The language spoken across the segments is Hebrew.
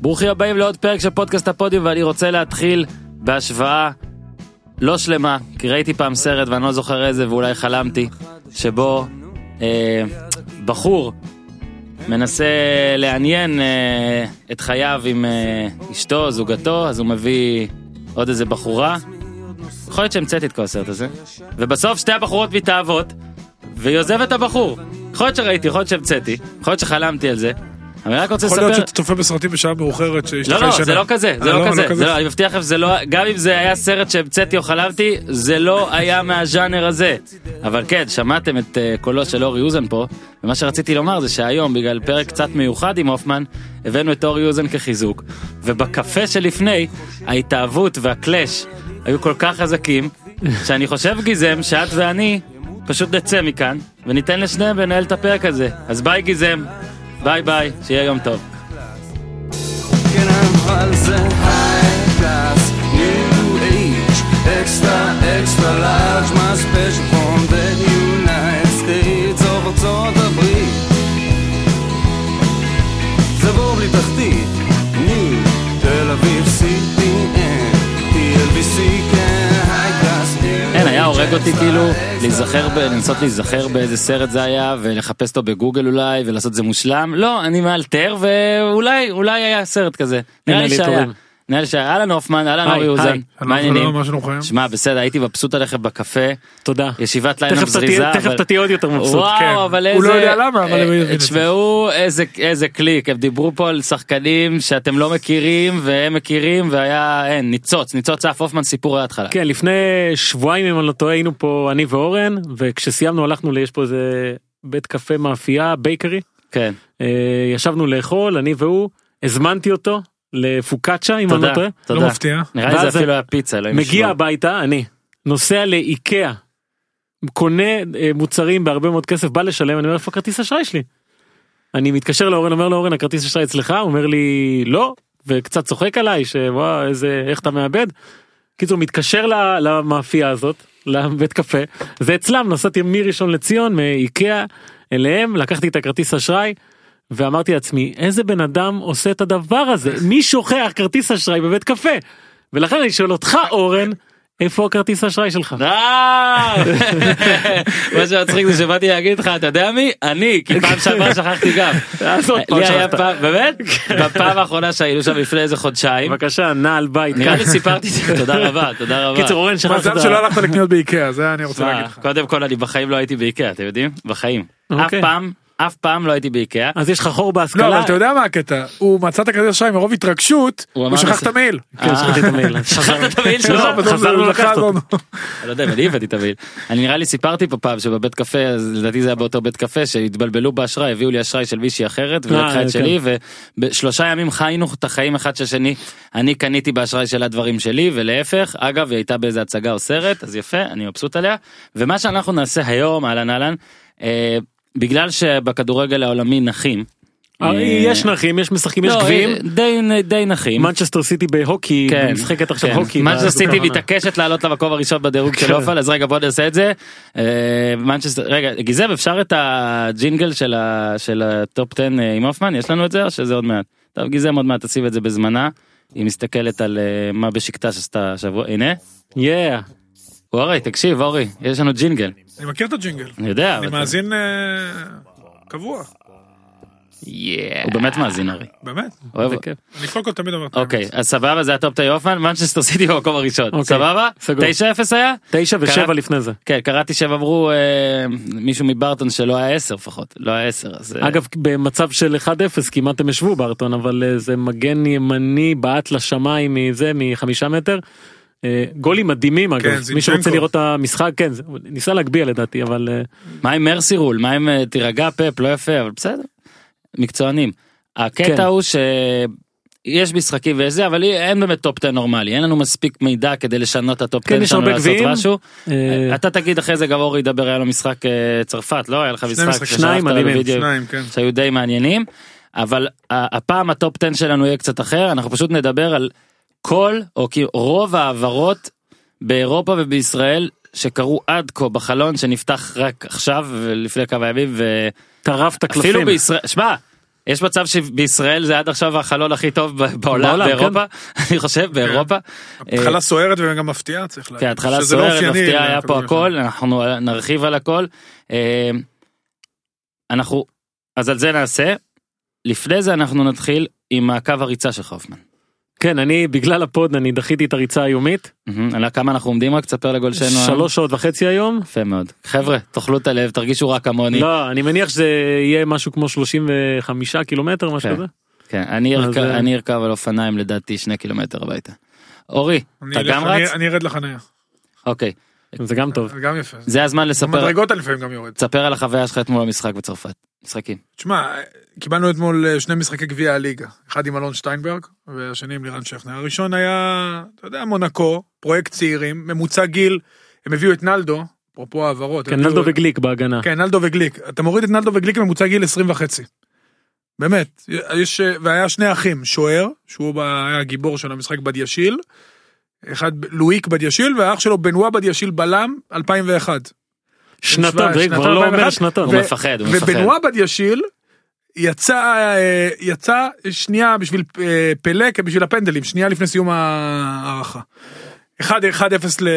ברוכים הבאים לעוד פרק של פודקאסט הפודיום ואני רוצה להתחיל בהשוואה לא שלמה כי ראיתי פעם סרט ואני לא זוכר איזה ואולי חלמתי שבו אה, בחור מנסה לעניין אה, את חייו עם אה, אשתו זוגתו אז הוא מביא עוד איזה בחורה. יכול להיות שהמצאתי את כל הסרט הזה ובסוף שתי הבחורות מתאהבות והיא עוזבת את הבחור. יכול להיות שראיתי יכול להיות שהמצאתי יכול להיות שחלמתי על זה. אני רק רוצה יכול לספר. להיות שאתה צופה בסרטים בשעה מאוחרת שאשתך לא, לא, ישנה. זה לא כזה, זה אה, לא כזה, זה לא, אני מבטיח לכם שזה לא, גם אם זה היה סרט שהמצאתי או חלמתי, זה לא היה מהז'אנר הזה. אבל כן, שמעתם את אה, קולו של אורי אוזן פה, ומה שרציתי לומר זה שהיום, בגלל פרק קצת מיוחד עם הופמן, הבאנו את אורי אוזן כחיזוק, ובקפה שלפני, ההתאהבות והקלאש היו כל כך חזקים, שאני חושב גיזם שאת ואני פשוט נצא מכאן, וניתן לשניהם לנהל את הפרק הזה. אז ביי גיזם, ביי ביי, שיהיה יום טוב. כן extra extra large, my special אותי כאילו להיזכר, ב- לנסות להיזכר באיזה סרט זה היה ולחפש אותו בגוגל אולי ולעשות זה מושלם. לא, אני מאלתר ואולי, אולי היה סרט כזה. נראה לי שהיה. לי שהיה. אהלן הופמן, אהלן אורי אוזן. מה העניינים? לא, שלומכם? שמע, בסדר, הייתי מבסוט עליך בקפה, תודה. ישיבת לילה מזריזה. תכף אתה תהיה עוד יותר מבסוט. וואו, כן. אבל הוא איזה... לא יודע למה, אבל הוא אה, יבין את זה. תשמעו איזה איזה קליק, הם דיברו פה על שחקנים שאתם לא מכירים והם מכירים והיה, אין, ניצוץ, ניצוץ אף הופמן סיפור ההתחלה. כן לפני שבועיים אם אני לא טועה היינו פה אני ואורן וכשסיימנו הלכנו יש פה איזה בית קפה מאפייה בייקרי כן. אה, ישבנו לאכול אני והוא הזמנתי אותו לפוקאצ'ה אם אני לא תודה, טועה. תודה. לא מפתיע. נראה לי זה אפילו היה פיצה, אלוהים מגיע. הביתה אני נוסע לאיקאה קונה אה, מוצרים בהרבה מאוד כסף בא לשלם אני אומר איפה כרטיס אשראי שלי. אני מתקשר לאורן אומר לאורן הכרטיס אשראי אצלך הוא אומר לי לא וקצת צוחק עליי שוואו איזה איך אתה מאבד. קיצור מתקשר למאפייה הזאת לבית קפה זה אצלם נסעתי מראשון לציון מאיקאה אליהם לקחתי את הכרטיס אשראי. ואמרתי לעצמי איזה בן אדם עושה את הדבר הזה מי שוכח כרטיס אשראי בבית קפה ולכן אני שואל אותך אורן איפה הכרטיס אשראי שלך. מה שמצחיק זה שבאתי להגיד לך אתה יודע מי אני כי פעם שעברה שכחתי גם. שכחת. באמת בפעם האחרונה שהיינו שם לפני איזה חודשיים בבקשה נעל בית. נראה. לי סיפרתי תודה רבה תודה רבה. קיצור אורן שכח את מזל שלא הלכת לקניות באיקאה, זה אני רוצה להגיד לך. קודם כל אני בחיים לא הייתי באיקאה אתם יודעים בחיים אף אוקיי. פעם אף פעם לא הייתי באיקאה. אז יש לך חור לא, בהשכלה. אבל אתה יודע מה הקטע? הוא מצא את הכרטיס אשראי מרוב התרגשות, הוא שכח את המעיל. כן, שכחתי את המייל. שכחת את המעיל שלך? לא, בסוף חזרנו הוא לקחת לקח אותו. אני לא יודע אני הבאתי את המעיל. אני נראה לי סיפרתי פה פעם שבבית קפה אז לדעתי זה היה באותו בית קפה שהתבלבלו באשראי הביאו לי אשראי של מישהי אחרת ולקחה אה, את כן. שלי ובשלושה ימים חיינו את החיים אחד של השני אני קניתי באשראי שלה דברים שלי ולהפך אגב היא הייתה באיזה הצגה או סרט אז יפה אני מבסוט עליה ומה שאנחנו נעשה היום אהלן אהלן אה, בגלל שבכדורגל העולמי נחים. אה, אה, יש נחים יש משחקים יש לא, גביעים. אה, די די נחים. מנצ'סטר סיטי בהוקי כן, משחקת עכשיו כן. הוקי. מנצ'סטר סיטי. מתעקשת לעלות למקום הראשון בדירוג של כן. אופל אז רגע בוא נעשה את זה. מנצ'סטר רגע גיזם אפשר את הג'ינגל של הטופ 10 אה, עם הופמן יש לנו את זה או שזה עוד מעט. טוב גיזם עוד מעט תשים את זה בזמן. היא מסתכלת על מה בשקטש עשתה השבוע הנה. אורי תקשיב אורי יש לנו ג'ינגל. אני מכיר את הג'ינגל. אני יודע. אני מאזין אה, קבוע, הוא באמת מאזין אורי. באמת. אוהב. בכיף. אני קודם כל תמיד אומר את אוקיי האמת. אז סבבה זה הטופ 10 הופמן מנצ'סטר סיטי במקום הראשון אוקיי, סבבה סגור. 9-0 היה. תשע קראת- ושבע לפני זה. כן קראתי שהם אמרו אה, מישהו מברטון שלא היה 10 לפחות לא היה 10 אז אה, אגב במצב של 1-0 כמעט הם ישבו בארטון אבל זה מגן ימני בעט לשמיים מזה מחמישה מטר. אה, גולים מדהימים אגב כן, מי. שרוצה לראות את המשחק כן ניסה להגביה לדעתי אבל אה, מה עם מרסי רול מה עם אה, תירגע פפ לא יפה אבל בסדר. מקצוענים. הקטע כן. הוא שיש משחקים ויש זה אבל אין באמת טופ 10 נורמלי אין לנו מספיק מידע כדי לשנות את הטופ 10 כן, שלנו לעשות גביעים. משהו. אה, אתה תגיד אחרי זה גם אורי ידבר היה לו משחק צרפת לא היה לך משחק שניים מדהימים. שניים, כן. שהיו די מעניינים אבל הפעם הטופ 10 שלנו יהיה קצת אחר אנחנו פשוט נדבר על כל או כאילו רוב ההעברות באירופה ובישראל שקרו עד כה בחלון שנפתח רק עכשיו ולפני כמה ימים טרף את הקלפים. ואפילו בישראל שמע יש מצב שבישראל זה עד עכשיו החלון הכי טוב בעולם, בעולם, באירופה, אני חושב, באירופה. התחלה סוערת וגם מפתיעה צריך כן, להגיד. התחלה שזה לא סוערת, אופייני מפתיעה, היה פה לכדורגל הכל. אנחנו נרחיב על הכל. אה, אנחנו, אז על זה נעשה. לפני זה אנחנו נתחיל עם מעקב הריצה של חופמן. כן אני בגלל הפוד אני דחיתי את הריצה היומית על כמה אנחנו עומדים רק תספר לגולשנו. שלוש שעות וחצי היום. יפה מאוד. חבר'ה, תאכלו את הלב, תרגישו רק כמוני. לא אני מניח שזה יהיה משהו כמו 35 קילומטר משהו כן. כזה. כן, אני אז, ארכב- אה, אני ארכב על אופניים לדעתי שני קילומטר הביתה. אורי, אני אתה גם רץ? אני ארד לחניה. אוקיי, זה גם טוב. זה גם יפה. זה הזמן לספר, במדרגות אני לפעמים גם יורד. תספר על החוויה שלך אתמול במשחק בצרפת. משחקים. תשמע, קיבלנו אתמול אה, שני משחקי גביע הליגה. אחד עם אלון שטיינברג, והשני עם לירן שכנר. הראשון היה, אתה יודע, מונקו, פרויקט צעירים, ממוצע גיל, הם הביאו את נלדו, אפרופו העברות. כן נלדו וגליק בהגנה. כן, נלדו וגליק. אתה מוריד את נלדו וגליק ממוצע גיל 20 וחצי. באמת, יש, והיה שני אחים, שוער, שהוא היה הגיבור של המשחק בדיאשיל, אחד לואיק בדיאשיל, והאח שלו בנווה בדיאשיל בלם 2001. שנתון זה כבר לא אומר 2001, שנתון. הוא מפחד, הוא מפחד. ובנווה בדיאשיל יצא, אה, יצא שנייה בשביל אה, פלא, בשביל הפנדלים, שנייה לפני סיום ההערכה. 1-1-0 ל...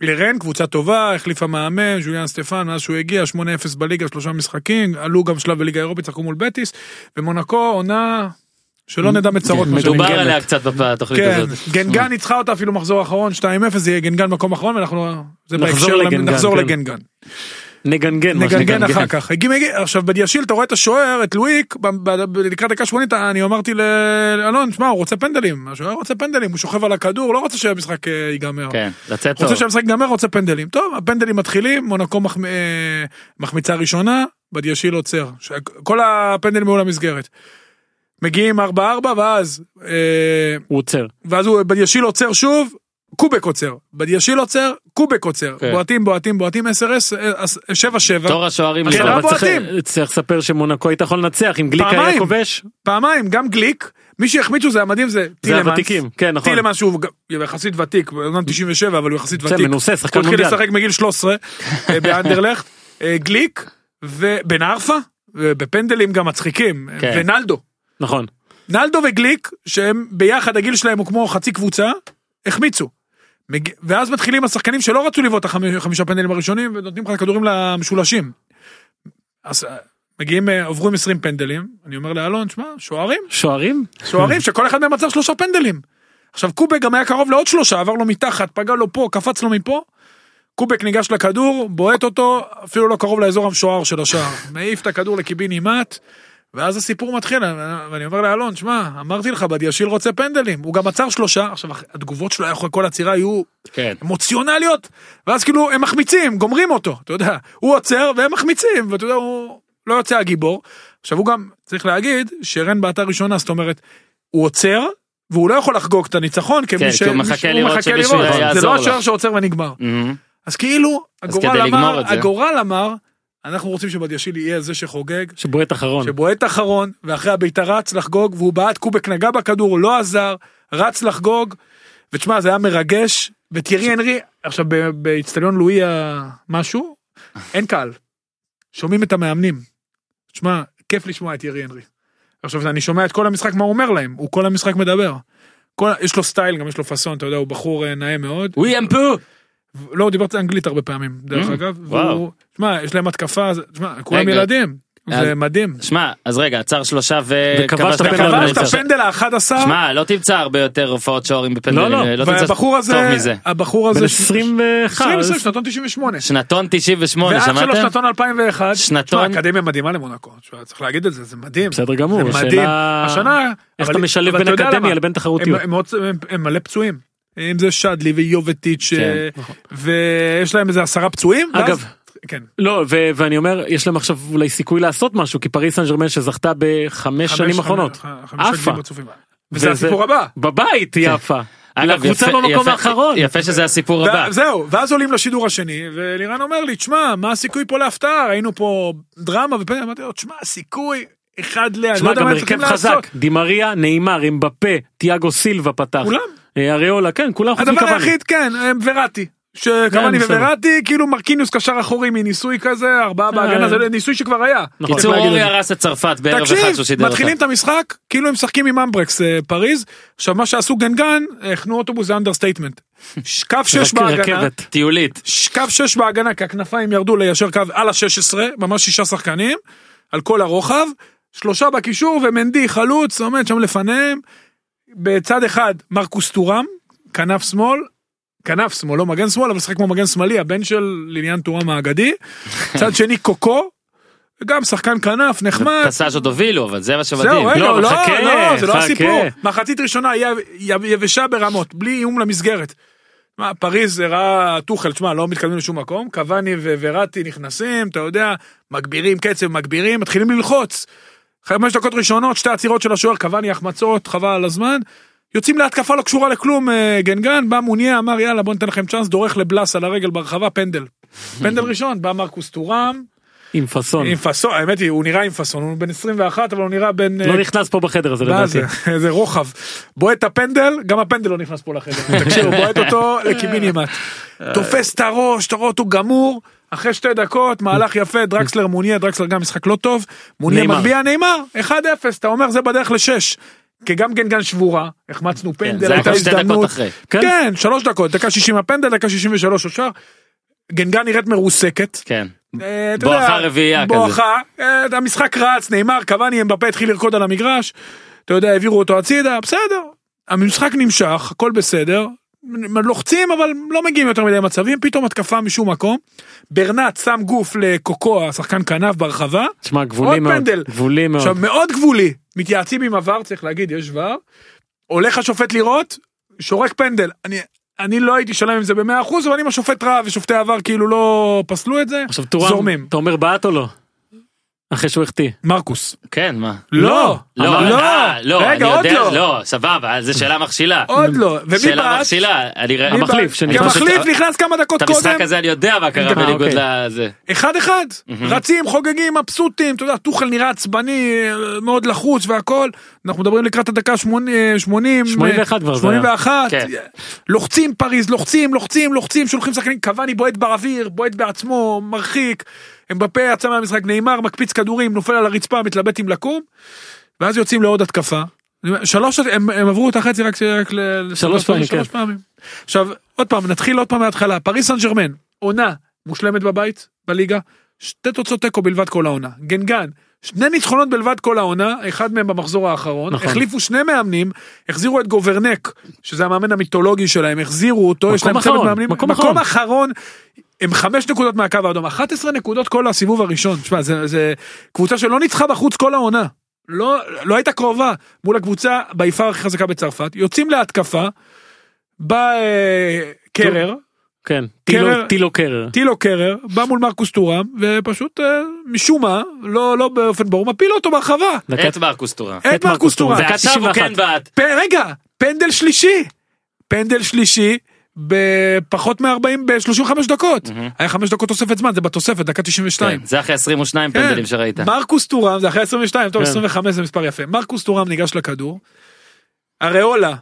לרן, קבוצה טובה, החליפה מאמן, ז'וליאן סטפן, מאז שהוא הגיע, 8-0 בליגה, שלושה משחקים, עלו גם שלב בליגה האירופית, צחקו מול בטיס, ומונקו עונה שלא נדע מצרות. מה מדובר. עליה קצת בתוכנית כן, הזאת. גנגן ניצחה אותה אפילו מחזור אחרון 2-0 זה יהיה גנגן מקום אחרון ואנחנו נחזור לגנגן, כן. לגנגן נגנגן. נגנגן. אחר כך עכשיו בדיאשיל אתה רואה את השוער את לואיק לקראת דקה 80 אני אמרתי לאלון שמע הוא רוצה פנדלים השוער רוצה פנדלים הוא שוכב על הכדור לא רוצה שהמשחק אה, ייגמר. כן, לצאת טוב. רוצה שהמשחק ייגמר רוצה פנדלים טוב הפנדלים מתחילים מונקו אה, מחמיצה ראשונה בדיאשיל עוצר כל הפנדלים היו למסגרת. מגיעים 4-4 ואז אה, הוא עוצר. ואז הוא בדיאשיל עוצר שוב, קובק עוצר. בדיאשיל עוצר, קובק עוצר. כן. בועטים, בועטים, בועטים, 10-10, 7-7. תור השוערים כן. אבל צריך-. צריך לספר שמונקו הייתה יכול לנצח אם גליק היה פעמיים. כובש. פעמיים, גם גליק, מי שהחמיצו זה המדהים זה טילמנס. כן נכון. טילמנס שהוא יחסית ותיק, הוא אומנם 97 אבל הוא יחסית ותיק. מנוסה הוא שחקן התחיל מונדיאל. לשחק מגיל 13 אה, באנדרלכט. אה, גליק ובן ערפה, ובפנדלים גם מצחיקים, כן. ונלדו. נכון. נלדו וגליק שהם ביחד הגיל שלהם הוא כמו חצי קבוצה החמיצו. מג- ואז מתחילים השחקנים שלא רצו לבעוט את החמישה פנדלים הראשונים ונותנים לך כדורים למשולשים. אז אה, מגיעים אה, עוברים 20 פנדלים אני אומר לאלון שמע שוערים שוערים? שוערים שכל אחד מהם עצר שלושה פנדלים. עכשיו קובק גם היה קרוב לעוד שלושה עבר לו מתחת פגע לו פה קפץ לו מפה. קובק ניגש לכדור בועט אותו אפילו לא קרוב לאזור המשוער של השער מעיף את הכדור לקיבינימט. ואז הסיפור מתחיל ואני אומר לאלון שמע אמרתי לך בדיאשיל רוצה פנדלים הוא גם עצר שלושה עכשיו התגובות שלו אחרי כל עצירה היו כן. אמוציונליות ואז כאילו הם מחמיצים גומרים אותו אתה יודע הוא עוצר והם מחמיצים ואתה יודע הוא לא יוצא הגיבור עכשיו הוא גם צריך להגיד שרן בעטה ראשונה זאת אומרת הוא עוצר והוא לא יכול לחגוג את הניצחון כמי כן, ש- כי הוא מחכה לראות מחכה לראות. זה לא. השוער שעוצר ונגמר מהמם. אז כאילו אז הגורל אמר. הגורל אמר אנחנו רוצים שבדיאשיל יהיה זה שחוגג שבועט אחרון. שבועט אחרון ואחרי הבעיטה רץ לחגוג והוא בעט קובק נגע בכדור לא עזר רץ לחגוג. ותשמע זה היה מרגש וטיירי הנרי עכשיו ב- באיצטדיון לואי משהו אין קהל. שומעים את המאמנים. תשמע כיף לשמוע את טיירי הנרי. עכשיו אני שומע את כל המשחק מה הוא אומר להם הוא כל המשחק מדבר. כל, יש לו סטייל גם יש לו פאסון אתה יודע הוא בחור אה, נאה מאוד. ווי אמפו. לא הוא דיבר אנגלית הרבה פעמים דרך Mm, אגב. וואו. תשמע יש להם התקפה זה- תשמע כולם. ילדים. אז- זה מדהים. שמע, אז רגע, עצר שלושה וכבש את הפנדל הפנדל. כבש את הראשון. הפנדל ה-11 שמע, לא תמצא הרבה יותר הופעות שוערים בפנדלים. לא, לא. תמצא והבחור הזה טוב מזה. הבחור הזה בן ש- 21. 20, 20, שנתון 98 שנתון 98, ואח שלו שמעתם? שנתון 2001 שנתון- תשמע, אקדמיה מדהימה למונקו צריך להגיד את זה זה מדהים בסדר גמור. זה מדהים השנה איך אתה משלב בין אקדמיה? לבין תחרותיות. הם- הם מאוד- הם- הם מלא פצועים אם זה שדלי ויובטיץ' כן, אה, נכון. ויש להם איזה עשרה פצועים ואז- אגב, כן לא, ו- ואני אומר, יש להם עכשיו אולי סיכוי לעשות משהו, כי פריס סן ג'רמן שזכתה בחמש חמש- שנים אחרונות. עפה. וזה וזה- הסיפור הבא בבית היא יפה. אגב, הקבוצה במקום האחרון. יפה שזה הסיפור הבא. זהו ואז עולים לשידור השני ולירן אומר לי תשמע מה הסיכוי פה להפתעה ראינו פה דרמה ופנדל אמרתי לו תשמע הסיכוי אחד ל... לא תשמע, יודע גם הרכב חזק. דימריה, נאמר, אמבפה, תיאגו סילבה פתח. כולם. אה, אריולה, כן, כולם חוץ הדבר מקוואני. היחיד כן אה, וראטי שקוואני בסדר. ווראטי כאילו מרקיניוס קשר אחורי מניסוי כזה ארבעה בהגנה זה ניסוי שכבר היה. נכון. קיצור אורי. הרס את צרפת בערב אחד תקשיב שהוא שידר אותה. מתחילים את המשחק כאילו הם משחקים עם אמברקס אה, פריז עכשיו מה שעשו גנגן הכנו אוטובוס זה אנדרסטייטמנט. קו 6 רק- בהגנה. טיולית. קו 6 בהגנה כי הכנפיים ירדו ליישר קו על ה-16 ממש שישה שחקנים על כל הרוחב שלושה בקישור ומנדי חלוץ עומד שם לפניהם. בצד אחד מרקוס טורם כנף שמאל. כנף שמאל לא מגן שמאל אבל משחק כמו מגן שמאלי הבן של ליניאן טורם האגדי. צד שני קוקו. גם שחקן כנף נחמד. פסאז' עוד הובילו אבל זה מה זהו שמדהים. רגע לא, לא חכה, לא זה לא. הסיפור מחצית ראשונה היה יבשה ברמות בלי איום למסגרת. מה, פריז זה ראה טוחל, תשמע, לא מתקדמים לשום מקום, קוואני ווראטי נכנסים, אתה יודע, מגבירים קצב, מגבירים, מתחילים ללחוץ. חמש דקות ראשונות, שתי עצירות של השוער, קוואני החמצות, חבל על הזמן. יוצאים להתקפה לא קשורה לכלום, אה, גנגן, בא מוניה, אמר יאללה בוא ניתן לכם צ'אנס, דורך לבלס על הרגל ברחבה, פנדל. פנדל ראשון, בא מרקוס טורם, עם פאסון. עם פאסון, האמת היא, הוא נראה עם פאסון, הוא בן 21, אבל הוא נראה בן... אה, לא נכנס פה בחדר הזה לדעתי. זה, רוחב. בועט את הפנדל, גם הפנדל לא נכנס פה לחדר. תקשיב, הוא בועט אותו לקיבינימט. תופס את הראש, אתה רואה אותו גמור. אחרי שתי דקות, מהלך יפה, דרקסלר מוניה, דרקסלר גם משחק לא טוב. מוניה. מגביה נאמר, 1-0, אתה אומר זה בדרך לשש. כי גם גנגן שבורה, החמצנו כן, פנדל, הייתה הזדמנות. כן. כן, שלוש דקות, דקה 60 הפנדל, דקה 63 השער. גנגן נראית מרוסקת. כן. אה, בואכה רביעייה כזה. בואכה, אה, המשחק רץ, נאמר, קוואני, אמבפה התחיל לרקוד על המגרש, אתה יודע, העבירו אותו הצידה, בסדר. המשחק נמשך, הכל בסדר, לוחצים אבל לא מגיעים יותר מדי מצבים, פתאום התקפה משום מקום. ברנט שם גוף לקוקו, השחקן כנף ברחבה, תשמע, גבולי מאוד. פנדל. גבולי מאוד. עכשיו מאוד גבולי, מתייעצים עם עבר, צריך להגיד, יש ור, הולך השופט לראות, שורק פנדל. אני, אני לא הייתי שלם עם זה במאה אחוז, אבל אם השופט רע ושופטי עבר כאילו לא פסלו את זה, עכשיו זורמים. אתה אומר בעט או לא? אחרי שהוא החטיא. מרקוס. כן מה. לא, לא, לא, אה, לא, אני רגע, עוד יודע, לא, לא, סבבה, זו שאלה מכשילה. עוד לא, ומי שאלה בעט? מכשילה. אני ר- מי המחליף המחליף נכנס כמה דקות את המשחק קודם, הזה אני יודע מה קרה אה, בניגוד אוקיי. לזה. אחד אחד, רצים, חוגגים, מבסוטים, אתה יודע, טוחל נראה עצבני, אה, מאוד לחוץ והכל, אנחנו מדברים לקראת הדקה 80, 80, 81 כבר זה היה. 81, כן. לוחצים פריז, לוחצים, לוחצים, לוחצים, שולחים שחקנים, קוואני בועט באוויר, בועט בעצמו, מרחיק, אמבפה יצא מהמשחק, נאמר, מקפיץ כדורים, נופל על הרצפה, מתלבט אם לקום, ואז יוצאים לעוד התקפה. שלוש, הם, הם עברו את החצי רק, רק ל... שלוש פעמים, שלוש כן. פעמים. עכשיו, עוד פעם, נתחיל עוד פעם מההתחלה, פריס סן ג'רמן, עונה מושלמת בבית, בליגה, שתי תוצאות תיקו בלבד כל העונה, גנגן. שני ניצחונות בלבד כל העונה, אחד מהם במחזור האחרון, נכון. החליפו שני מאמנים, החזירו את גורבנק, שזה המאמן המיתולוגי שלהם, החזירו אותו, יש להם צוות מאמנים, מקום מקום אחרון. אחרון, הם חמש נקודות מהקו האדום, 11 נקודות כל הסיבוב הראשון, תשמע, זה, זה קבוצה שלא ניצחה בחוץ כל העונה, לא, לא הייתה קרובה מול הקבוצה ביפר הכי חזקה בצרפת, יוצאים להתקפה, בא אה, קרר, כן. קרר- טילו- קרר. טילו קרר, בא מול מרקוס טורם, ופשוט אה, משום מה, לא, לא באופן ברור, מפיל אותו ברחבה, את מרקוס טורם. את מרקוס טורם. דקה ועכשיו הוא 91. כן בעט. רגע, פנדל שלישי. פנדל שלישי בפחות מ-40, ב-35 דקות. היה 5 דקות תוספת זמן, זה בתוספת, דקה 92. כן, זה אחרי 22 כן. פנדלים שראית. מרקוס טורם, זה אחרי 22, טוב, כן. 25 זה מספר יפה. מרקוס טורם ניגש לכדור. אריולה,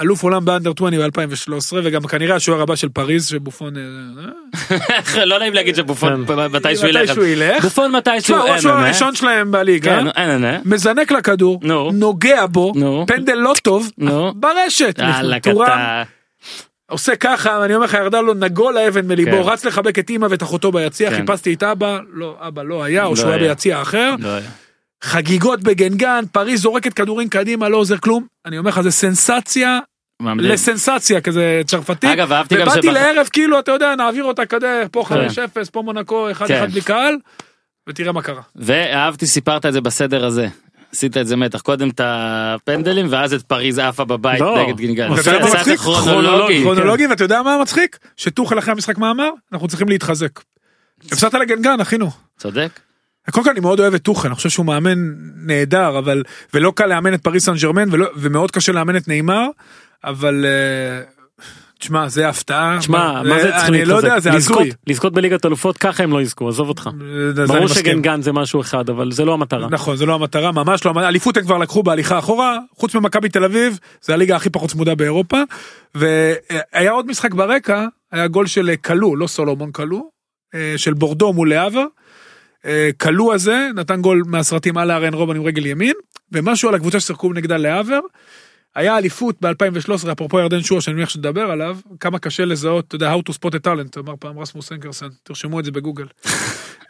אלוף עולם באנדר 20 ב-2013, וגם כנראה השוער הבא של פריז, שבופון... אה, לא נעים להגיד שבופון כן. מתי שהוא ילך. מתישהו ילך. בופון מתי שהוא... הוא השוער אין, הראשון שלהם בליגה. כן. מזנק לכדור, נו. נוגע בו. פנדל לא טוב. ברשת. עושה ככה, ואני אומר לך, ירדה לו נגול האבן מליבו, כן. רץ לחבק את אמא ואת אחותו ביציע. חיפשתי את אבא, לא, אבא לא היה, או לא שהוא היה היה. ביציע אחר. חגיגות בגנגן, פריז זורקת כדורים קדימה, לא עוזר כלום. אני אומר לך, זה סנסציה מעמדים. לסנסציה כזה צרפתי. אגב, אהבתי גם ובאתי שבח- לערב, כאילו, אתה יודע, נעביר אותה כזה, פה כן. 5-0, פה מונקו, 1-1 כן. בלי קהל, ותראה מה קרה. ואהבתי סיפרת את זה בסדר הזה. עשית את זה מתח קודם את הפנדלים ואז את פריז עפה בבית לא. נגד ואתה יודע מה זה מצחיק? כרונולוגי. כרונולוגי, ואתה יודע מה מצחיק? שטוכל אחרי המשחק מה אמר? אנחנו צריכים להתחזק. הפסדת לגנגן, אחינו. צודק. קודם כל אני מאוד אוהב את טוכל, אני חושב שהוא מאמן נהדר, אבל, ולא קל לאמן את פריס סן ג'רמן, ולא- ומאוד קשה לאמן את ניימאר, אבל, אה, תשמע, זה הפתעה. תשמע, מה זה צריכים אני לא יודע, זה לזכות- הזוי. לזכות בליגת אלופות ככה הם לא יזכו עזוב אותך. אני ברור. שגנגן זה משהו אחד אבל זה לא המטרה. נכון, זה לא המטרה, ממש לא, אליפות הם כבר לקחו בהליכה אחורה, חוץ ממכבי תל אביב, זה הליגה הכי פחות צמודה באירופה, והיה עוד משחק ברקע, היה גול של אה, כלוא, לא סולומון כלוא, אה, של בורדו מול להבה. כלוא הזה נתן גול מהסרטים על הארן רובן עם רגל ימין, ומשהו על הקבוצה ששיחקו נגדה להבר. היה אליפות ב-2013, אפרופו ירדן שואה, שאני מניח שתדבר עליו, כמה קשה לזהות, אתה יודע, How to spot a talent, אמר פעם רסמוס אנקרסן, תרשמו את זה בגוגל.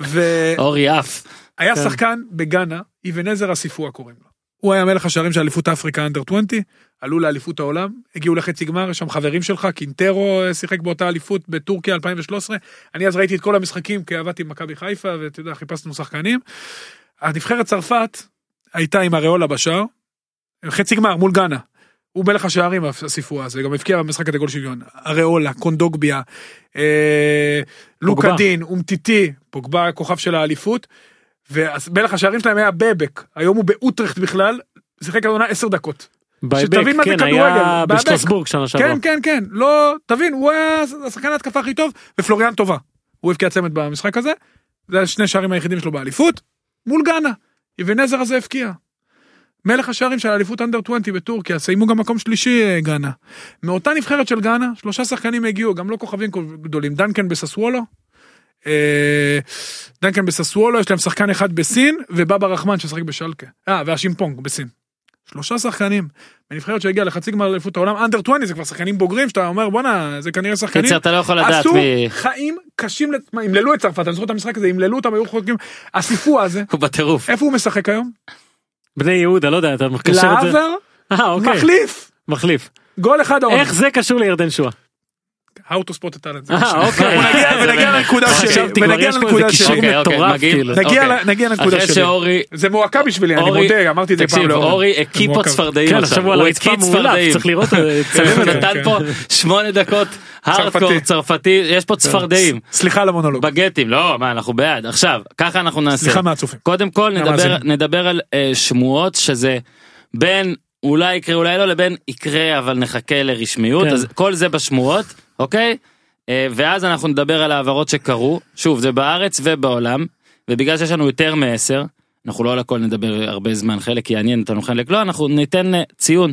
והיה אורי עף. כן. שחקן בגאנה, אבן עזר אסיפואה קוראים לו. הוא היה מלך השערים של אליפות אפריקה אנדר 20, עלו לאליפות העולם, הגיעו לחצי גמר, יש שם חברים שלך, קינטרו אה, שיחק באותה אליפות בטורקיה 2013. אני אז ראיתי את כל המשחקים כי עבדתי במכבי חיפה, ואתה יודע, חיפשנו שחקנים. הנבחרת צרפת הייתה עם אריולה בשער, חצי גמר מול גאנה. הוא מלך השערים הסיפור הזה, גם הבקיע במשחק הזה גול שוויון. אריולה, קונדוגביה, אה, לוקה פוגבה. דין, אומטיטי, פוגבה הכוכב של האליפות. ומלך השערים שלהם היה בבק, היום הוא באוטרחט בכלל, שיחק עונה עשר דקות. באבק, שתבין מה זה כן, כדורגל, היה. בשטרסבורג שנה שעברה. כן, כן, כן, לא, תבין, הוא היה השחקן ההתקפה הכי טוב, ופלוריאן טובה. הוא הבקיע צמד במשחק הזה, זה השני שערים היחידים שלו באליפות, מול גאנה. אבן עזר הזה הבקיע. מלך השערים של האליפות אנדר 20 בטורקיה, סיימו גם מקום שלישי אה, גאנה. מאותה נבחרת של גאנה, שלושה שחקנים הגיעו, גם לא כוכבים גדולים, דנקן בססוולו. אה, דנקן בססוולו, יש להם שחקן אחד בסין, ובבא רחמן ששחק בשלקה. אה, והשימפונג בסין. שלושה שחקנים בנבחרת שהגיעה לחצי גמר אליפות העולם, אנדר 20 זה כבר שחקנים בוגרים שאתה אומר בואנה זה כנראה שחקנים. קיצר אתה לא יכול לדעת עשו מי חיים קשים, ימללו את צרפת, אני זוכר את המשחק הזה, ימללו אותם, היו חוקים, הסיפור הזה, הוא בטירוף. איפה הוא משחק היום? בני יהודה, לא יודע, אתה מקשר את זה. לעבר, אה, אוקיי. מחליף, מחליף. גול אחד. איך זה קשור לירדן שואה? How to spot a talent. ונגיע- לנקודה שלי, ונגיע לנקודה שלי. אוקיי, אוקיי, כאילו. נגיע אוקיי. נגיע לנקודה אחרי שלי. שאורי זה מועקה בשבילי, אני מודה, אמרתי את זה פעם תקשיב, לאורן. אורי הקיפ מועקה. צפרדעים כן, עכשיו, הוא מעולה, צפרדעים. צריך לראות, הוא את זה. נתן כן, פה שמונה דקות הארדקור צרפתי. יש פה צפרדעים, סליחה על המונולוג. בגטים, לא, מה, אנחנו בעד. עכשיו, ככה אנחנו נעשה. סליחה מהצופים. קודם כל. נדבר על אה, שמועות שזה בין אולי יקרה אולי לא לבין יקרה אבל נחכה לרשמיות כן. אז כל זה בשמועות אוקיי? אה, ואז אנחנו נדבר על העברות שקרו. שוב זה בארץ ובעולם ובגלל שיש לנו יותר מעשר אנחנו לא על הכל נדבר הרבה זמן חלק יעניין אותנו חלק לא אנחנו ניתן אה, ציון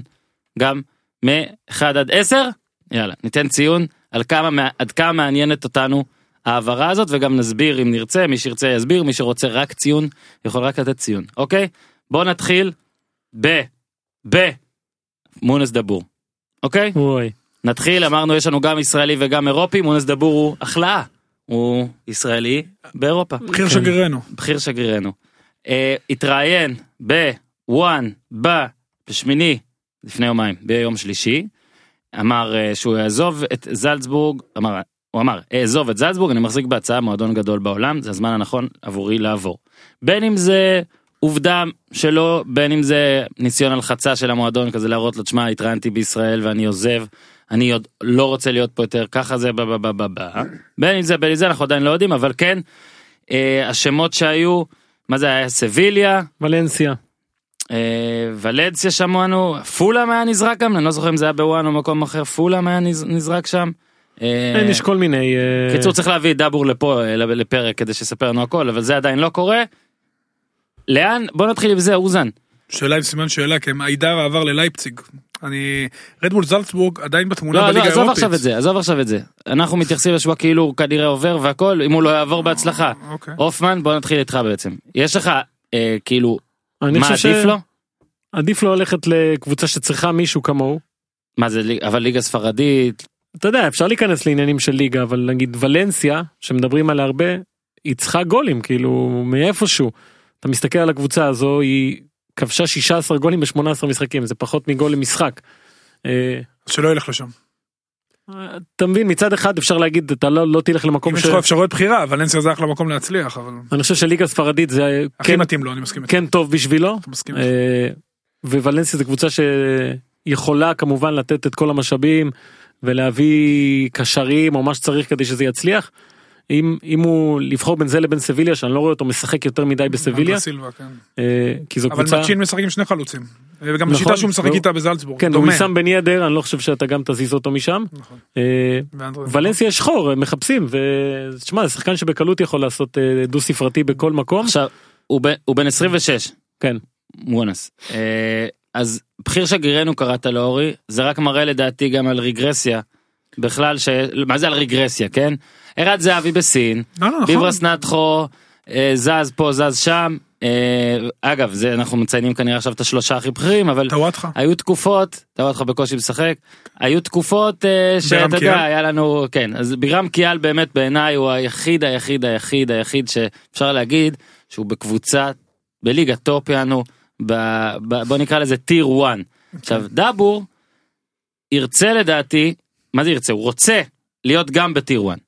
גם מ-1 עד 10 יאללה ניתן ציון על כמה מה- עד כמה מעניינת אותנו ההעברה הזאת וגם נסביר אם נרצה מי שירצה יסביר מי שרוצה רק ציון יכול רק לתת ציון אוקיי? בוא נתחיל ב ב מונס דבור אוקיי? אוי. נתחיל אמרנו יש לנו גם ישראלי וגם אירופי מונס דבור הוא החלאה הוא ישראלי באירופה. בחיר שגרירנו. בכיר שגרירנו. אה, התראיין בוואן ב בשמיני לפני יומיים ביום שלישי אמר אה, שהוא יעזוב את זלצבורג אמר הוא אמר אעזוב את זלצבורג אני מחזיק בהצעה מועדון גדול בעולם זה הזמן הנכון עבורי לעבור. בין אם זה עובדה שלא בין אם זה ניסיון הלחצה של המועדון כזה להראות לו תשמע התראיינתי בישראל ואני עוזב אני עוד לא רוצה להיות פה יותר ככה זה ב- ב- ב- ב- ב- בין אם זה בין אם זה אנחנו עדיין לא יודעים אבל כן אה, השמות שהיו מה זה היה סביליה ולנסיה. אה, ולנסיה שמענו פולאם היה נזרק גם אני לא זוכר אם זה היה בוואן או מקום אחר פולאם היה נז- נזרק שם. אה, אין, יש כל מיני... אה, קיצור צריך להביא את דבור לפה אה, לפרק כדי שיספר לנו הכל אבל זה עדיין לא קורה. לאן בוא נתחיל עם זה אוזן שאלה עם סימן שאלה, כי היידר עבר ללייפציג. אני... רדבול זלצבורג עדיין בתמונה לא, לא, בליגה עזוב האירופית. עכשיו את זה, עזוב עכשיו את זה. אנחנו מתייחסים לשבוע כאילו הוא כנראה עובר והכל, אם הוא לא יעבור בהצלחה. אוקיי. הופמן, בוא נתחיל איתך בעצם. יש לך, אה, כאילו, אני מה חושב עדיף לו? עדיף לו ללכת לקבוצה שצריכה מישהו כמוהו. מה זה, אבל ליגה ספרדית, אתה יודע אפשר להיכנס לעניינים של ליגה אבל נגיד ולנסיה שמדברים עליה הרבה היא צריכה גולים כאילו מאיפשהו. אתה מסתכל על הקבוצה הזו היא כבשה 16 גולים ב-18 משחקים זה פחות מגול למשחק. אה, שלא ילך לשם. אתה מבין מצד אחד אפשר להגיד אתה לא לא תלך למקום ש... יש לך אפשרויות בחירה, ולנסיה זה אחלה מקום להצליח, אבל אני חושב שליגה ספרדית זה הכי כן, מתאים לו, אני מסכים. כן טוב בשבילו. אה, וולנסיה זו קבוצה שיכולה כמובן לתת את כל המשאבים ולהביא קשרים או מה שצריך כדי שזה יצליח. אם אם הוא לבחור בין זה לבין סביליה שאני לא רואה אותו משחק יותר מדי בסביליה סילבה, כן. אה, כי זו אבל קבוצה מצ'ין משחק עם שני חלוצים. וגם נכון, השיטה שהוא משחק והוא- איתה בזלצבורג. כן הוא דומה. ויסאם בן ידר אני לא חושב שאתה גם תזיז אותו משם. נכון. אה, ולנסיה יש חור הם מחפשים ותשמע זה שחקן שבקלות יכול לעשות אה, דו ספרתי בכל מקום עכשיו, הוא בן- הוא בן 26, כן מואנס. אה, אז בכיר שגרירנו קראת לאורי, זה רק מראה לדעתי גם על רגרסיה בכלל ש... מה זה על רגרסיה כן? ערד זהבי בסין, לא, לא, נכון. ביברס נטחו אה, זז פה זז שם. אה, אגב זה אנחנו מציינים כנראה עכשיו את השלושה הכי בכירים אבל טוואטחה. היו תקופות, אותך בקושי משחק, היו תקופות אה, שאתה? יודע היה לנו כן אז ביראם כיאל באמת בעיניי הוא היחיד היחיד היחיד היחיד שאפשר להגיד שהוא בקבוצה בליגה טופ יענו בוא נקרא לזה tier 1. עכשיו דאבור ירצה לדעתי מה זה ירצה הוא רוצה להיות גם ב tier 1.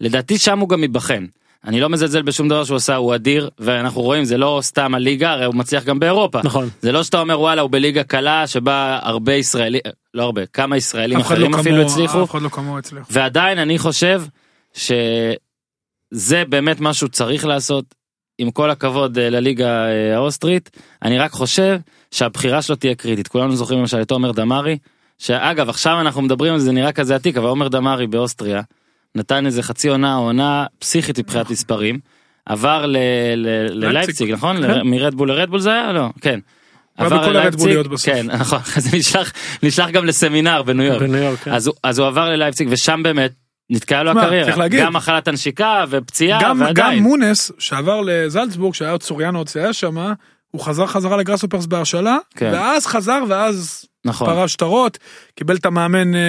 לדעתי שם הוא גם ייבחן. אני לא מזלזל בשום דבר שהוא עשה הוא אדיר ואנחנו רואים זה לא סתם הליגה הרי הוא מצליח גם באירופה. נכון. זה לא שאתה אומר וואלה הוא בליגה קלה שבה הרבה ישראלים לא הרבה כמה ישראלים אחרים לא אפילו כמוהו, הצליחו אף אחד לא כמוהו הצליח. ועדיין אני חושב שזה באמת משהו צריך לעשות עם כל הכבוד אה, לליגה אה, האוסטרית אני רק חושב שהבחירה שלו תהיה קריטית כולנו זוכרים למשל את עומר דמארי שאגב עכשיו אנחנו מדברים על זה נראה כזה עתיק אבל עומר דמארי באוסטריה נתן איזה חצי עונה עונה פסיכית מבחינת מספרים עבר ללייפציג נכון כן. מרדבול לרדבול זה היה לא כן. היה עבר ללייפציג. כן נכון אז נשלח נשלח גם לסמינר בניו יורק בניו יורק. כן. אז הוא, אז הוא עבר ללייפציג ושם באמת נתקעה לו הקריירה. גם מחלת הנשיקה ופציעה גם, גם ועדיין מונס שעבר לזלצבורג שהיה עוד סוריאנו עוד שהיה שם הוא חזר חזרה לגראסופרס בהשאלה כן. ואז חזר ואז נכון פרש שטרות קיבל את המאמן אה,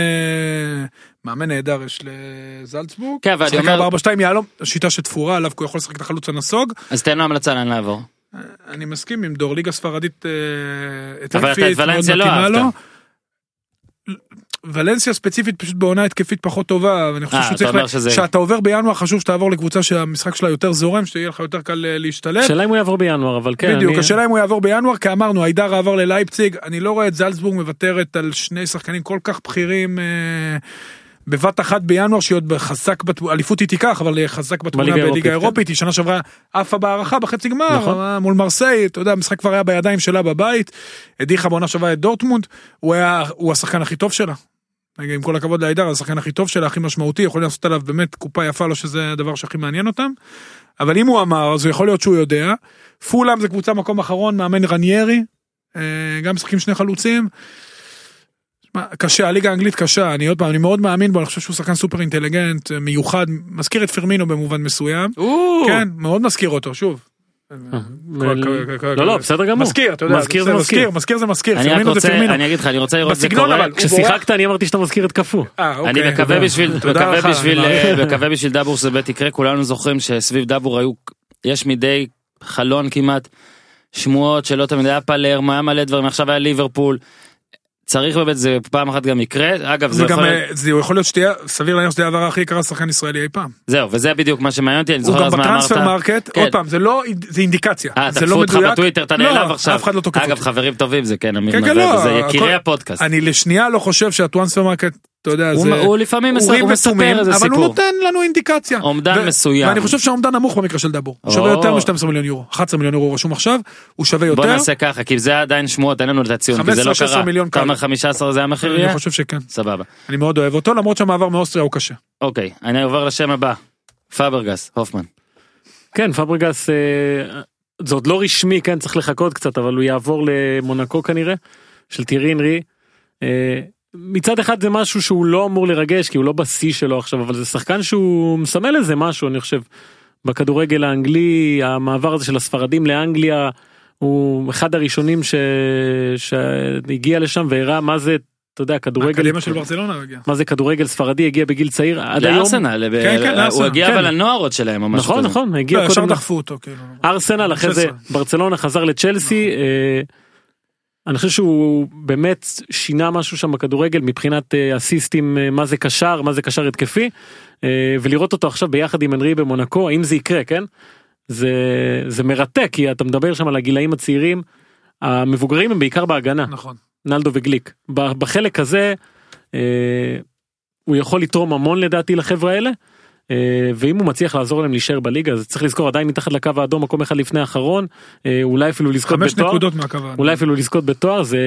מאמן נהדר יש לזלצבורג. כן, אבל אני אומר- 4 2 יהלום שיטה שתפורה עליו כי הוא יכול לשחק את החלוץ הנסוג אז תן לו המלצה לאן לעבור אני מסכים עם דור ליגה ספרדית אה, אבל אתה את התקפית, מאוד ולנסיה לא מתאימה אהבת. לו. ולנסיה ספציפית פשוט בעונה התקפית פחות טובה ואני חושב אה, שהוא אתה צריך אומר לה- שזה- שאתה עובר בינואר חשוב שתעבור לקבוצה שהמשחק שלה יותר זורם שיהיה לך יותר קל אה, להשתלב. שאלה אם הוא יעבור בינואר אבל כן. בדיוק אני- השאלה אם הוא יעבור בינואר כי אמרנו היידר עבר ללייפציג אני לא רואה את זלצבורג מוותרת על שני שחקנים כל כך בכירים. אה, בבת אחת בינואר שהיא עוד חזק, אליפות היא תיקח אבל חזק בתמונה בליגה האירופית, כן. היא שנה שעברה עפה בהערכה בחצי גמר נכון. אה, מול מרסיי, אתה יודע המשחק כבר היה בידיים שלה בבית, הדיחה בעונה שעברה את דורטמונד, הוא היה, הוא השחקן הכי טוב שלה. עם כל הכבוד להידר, השחקן הכי טוב שלה, הכי משמעותי, יכולים לעשות עליו באמת קופה יפה לו שזה הדבר שהכי מעניין אותם. אבל אם הוא אמר, אז יכול להיות שהוא יודע. פולאם זה קבוצה מקום אחרון, מאמן רניירי, אה, גם משחקים שני חלוצים. קשה, הליגה האנגלית קשה, אני עוד פעם, אני מאוד מאמין בו, אני חושב שהוא שחקן סופר אינטליגנט, אה, מיוחד, מזכיר את פרמינו במובן מסוים. כן, מאוד מזכיר אותו, שוב. לא לא בסדר גמור. מזכיר, אתה יודע, מזכיר זה מזכיר. מזכיר זה מזכיר, אני רק פרמינו זה רוצה פרמינו. אני אגיד לך אני רוצה לראות את זה קורה כששיחקת אני אמרתי שאתה מזכיר את קפוא. אה, אני מקווה. בשביל מקווה בשביל אה. מקווה בשביל דאבור שזה באמת יקרה כולנו זוכרים שסביב דאבור היו יש מדי חלון כמעט שמועות שלא תמיד היה פלרמו היה מלא דברים עכשיו היה ליברפול. צריך באמת זה פעם אחת גם יקרה אגב זה זה גם, יכול אה, להיות זה יכול להיות שתהיה, סביר להניח שתהיה העברה הכי יקרה שחקן ישראלי אי פעם. זהו וזה בדיוק מה שמעניין אותי אני הוא זוכר גם אז מה בטרנספר אמרת. מרקט, כן. עוד פעם, זה לא, זה אינדיקציה. אה, זה תקפו לא אותך מדויק. בטוויטר אתה לא, נעלב עכשיו. אף אחד לא תוקף אגב אותי. חברים טובים זה כן אמיר כן, כן, נווה לא, וזה יקירי הכל- הפודקאסט. אני לשנייה לא חושב שה Transfermarkt, אתה יודע, הוא- זה... הוא לפעמים מספר- הוא איזה אבל הוא סיפור. נותן לנו אינדיקציה. אומדן ו- מסוים. ואני חושב שהאומדן נמוך במקרה של דאבור. הוא או. שווה יותר מ-12 מיליון יורו. 11 מיליון יורו רשום עכשיו, הוא שווה בוא יותר. נעשה ככה כי זה עדיין שמועות אין לנו את הציון כי זה לא 15, 16 קרה. מיליון אתה אומר קל. 15 זה המחיר יהיה? אני חושב שכן. סבבה. אני מאוד אוהב אותו, למרות שהמעבר מאוסטריה הוא קשה. אוקיי אני עובר לשם הבא. פאברגס הופמן. כן פברגס אה, זה עוד לא רשמי כן צריך לחכות קצת אבל הוא יעבור למונקו כנראה של טירי אנרי. מצד אחד זה משהו שהוא לא אמור לרגש כי הוא לא בשיא שלו עכשיו אבל זה שחקן שהוא מסמל איזה משהו אני חושב בכדורגל האנגלי המעבר הזה של הספרדים לאנגליה הוא אחד הראשונים ש... שהגיע לשם והראה מה זה אתה יודע כדורגל האקדמיה של ברצלונה הוא הגיע. מה זה כדורגל ספרדי הגיע בגיל צעיר עד היום לארסנל. כן, כן, הוא. הגיע כן. אבל לנוער עוד שלהם או משהו נכון כזה. נכון הגיע לא, ישר קודם דחפו אותו, כאילו. ארסנל אחרי זה 16. ברצלונה חזר לצ'לסי אה, אני חושב שהוא באמת שינה משהו שם בכדורגל מבחינת אה, אסיסטים אה, מה זה קשר מה זה קשר התקפי אה, ולראות אותו עכשיו ביחד עם אנרי במונקו האם זה יקרה כן זה זה מרתק כי אתה מדבר שם על הגילאים הצעירים המבוגרים הם בעיקר בהגנה נכון. נלדו וגליק בחלק הזה הוא יכול לתרום המון לדעתי לחברה האלה. אה, ואם הוא מצליח לעזור להם להישאר בליגה אז צריך לזכור עדיין מתחת לקו האדום מקום אחד לפני האחרון אה, אולי אפילו לזכות חמש בתואר. אולי אפילו לזכות בתואר זה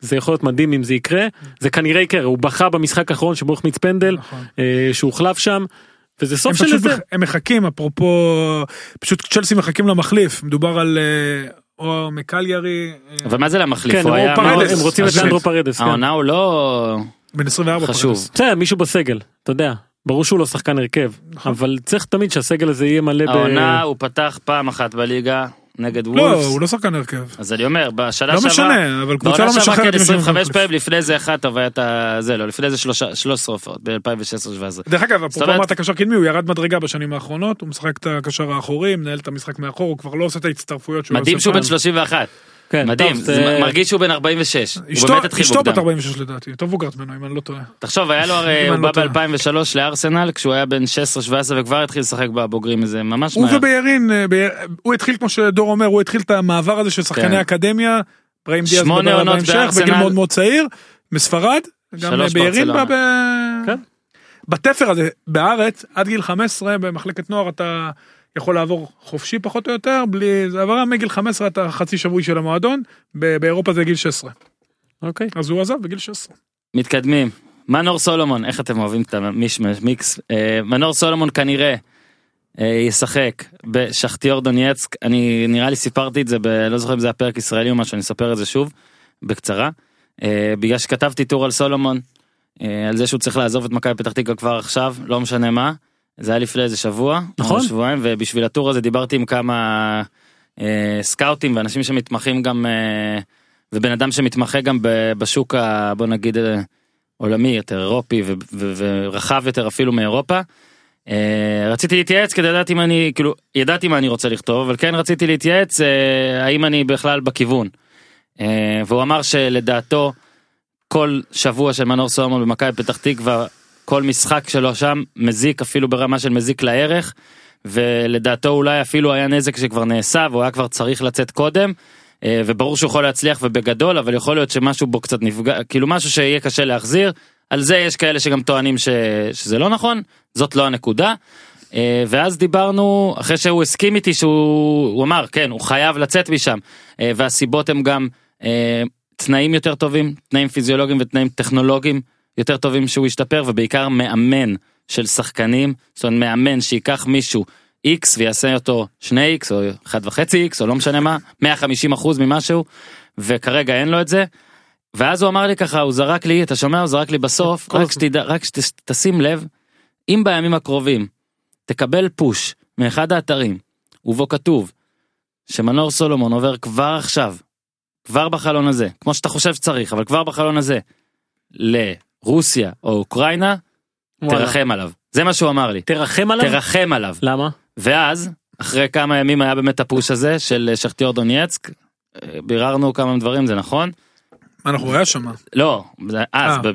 זה יכול להיות מדהים אם זה יקרה זה כנראה יקרה הוא בכה במשחק האחרון שבו החמיץ פנדל נכון. אה, שהוחלף שם וזה סוף של מח- הם מחכים אפרופו פשוט צ'לסי מחכים למחליף מדובר על או מקליירי. אבל מה זה למחליף? כן הוא היה פרדס. הם רוצים את. לנדרו פרדס כן. העונה הוא לא בן 24 חשוב. פרדס. בסדר מישהו בסגל אתה יודע ברור שהוא לא שחקן הרכב נכון. אבל צריך תמיד שהסגל הזה יהיה מלא ב... העונה הוא פתח פעם אחת בליגה נגד לא, וולפס. הוא לא שחקן הרכב. אז אני אומר, בשנה לא שעברה, משנה, אבל קבוצה לא משחררת כן מי 25 שמחליף. פעמים, לפני זה אחת אבל הייתה, זה לא, לפני זה שלושה- 13 הופעות, ב-2016-2017. דרך אגב, אפרופו אמרת קשר קדמי, הוא ירד מדרגה בשנים האחרונות, הוא משחק את הקשר האחורי, מנהל את המשחק מאחור, הוא כבר לא עושה את ההצטרפויות שהוא מדהים שהוא בן פעם. 31, כן, מדהים, טוב, זה זה- מרגיש שהוא בן 46, הוא אשתו- באמת התחיל אשתו בת מוקדם. 46 לדעתי, יותר מבוגרת ממנו אם אני לא טועה. תחשוב, היה לו הרי, הוא לא בא טועה. ב-2003 לארסנל, כשהוא היה בן 16-17 וכבר התחיל לשחק בבוגרים, זה ממש הוא מהר. ובירין, אה, הוא התחיל כמו שדור אומר, הוא התחיל את המעבר הזה של שחקני כן. אקדמיה, בראים דיאז עונות בהמשך. בגיל מאוד מאוד צעיר, מספרד, גם שלוש בירין בא. ב... כן. בתפר הזה, בארץ, עד גיל 15 במחלקת נוער אתה יכול לעבור חופשי פחות או יותר, בלי, זה עברה מגיל 15 אתה חצי שבוי של המועדון, ב- באירופה זה גיל 16. אוקיי. אז הוא עזב בגיל 16. מתקדמים. מנור סולומון, איך אתם אוהבים את המישמש, מיקס. אה, מנור סולומון כנראה אה, ישחק בשכתיור דונייצק, אני נראה לי סיפרתי את זה, ב, לא זוכר אם זה היה פרק ישראלי או משהו, אני אספר את זה שוב, בקצרה. אה, בגלל שכתבתי טור על סולומון, אה, על זה שהוא צריך לעזוב את מכבי פתח תקווה כבר עכשיו, לא משנה מה. זה היה לפני איזה שבוע, נכון. שבועיים, ובשביל הטור הזה דיברתי עם כמה אה, סקאוטים ואנשים שמתמחים גם, אה, ובן אדם שמתמחה גם בשוק, ה, בוא נגיד, אה, עולמי יותר, אירופי ו- ו- ורחב יותר אפילו מאירופה. אה, רציתי להתייעץ כדי לדעת אם אני, כאילו, ידעתי מה אני רוצה לכתוב, אבל כן רציתי להתייעץ אה, האם אני בכלל בכיוון. אה, והוא אמר שלדעתו כל שבוע של מנור סולומון במכבי פתח תקווה, כל משחק שלו שם מזיק אפילו ברמה של מזיק לערך, ולדעתו אולי אפילו היה נזק שכבר נעשה והוא היה כבר צריך לצאת קודם. אה, וברור שהוא יכול להצליח ובגדול אבל יכול להיות שמשהו בו קצת נפגע כאילו משהו שיהיה קשה להחזיר על זה יש כאלה שגם טוענים ש... שזה לא נכון זאת לא הנקודה. אה, ואז דיברנו אחרי שהוא הסכים איתי שהוא הוא אמר כן הוא חייב לצאת משם אה, והסיבות הם גם תנאים יותר טובים תנאים פיזיולוגיים ותנאים טכנולוגיים יותר טובים שהוא ישתפר ובעיקר מאמן של שחקנים זאת אומרת מאמן שייקח מישהו x ויעשה אותו 2x או 1.5x או לא משנה מה 150 אחוז ממשהו וכרגע אין לו את זה. ואז הוא אמר לי ככה הוא זרק לי אתה שומע הוא זרק לי בסוף רק. שתדע רק שתשים לב אם בימים הקרובים תקבל פוש מאחד האתרים ובו כתוב שמנור סולומון עובר כבר עכשיו כבר בחלון הזה כמו שאתה חושב שצריך אבל כבר בחלון הזה לרוסיה או אוקראינה וואלה. תרחם עליו זה מה שהוא אמר לי תרחם עליו? תרחם עליו למה? ואז אחרי כמה ימים היה באמת הפוש הזה של שכתיור דונייצק אה, ביררנו כמה דברים זה נכון אנחנו היה שם. לא אז אה.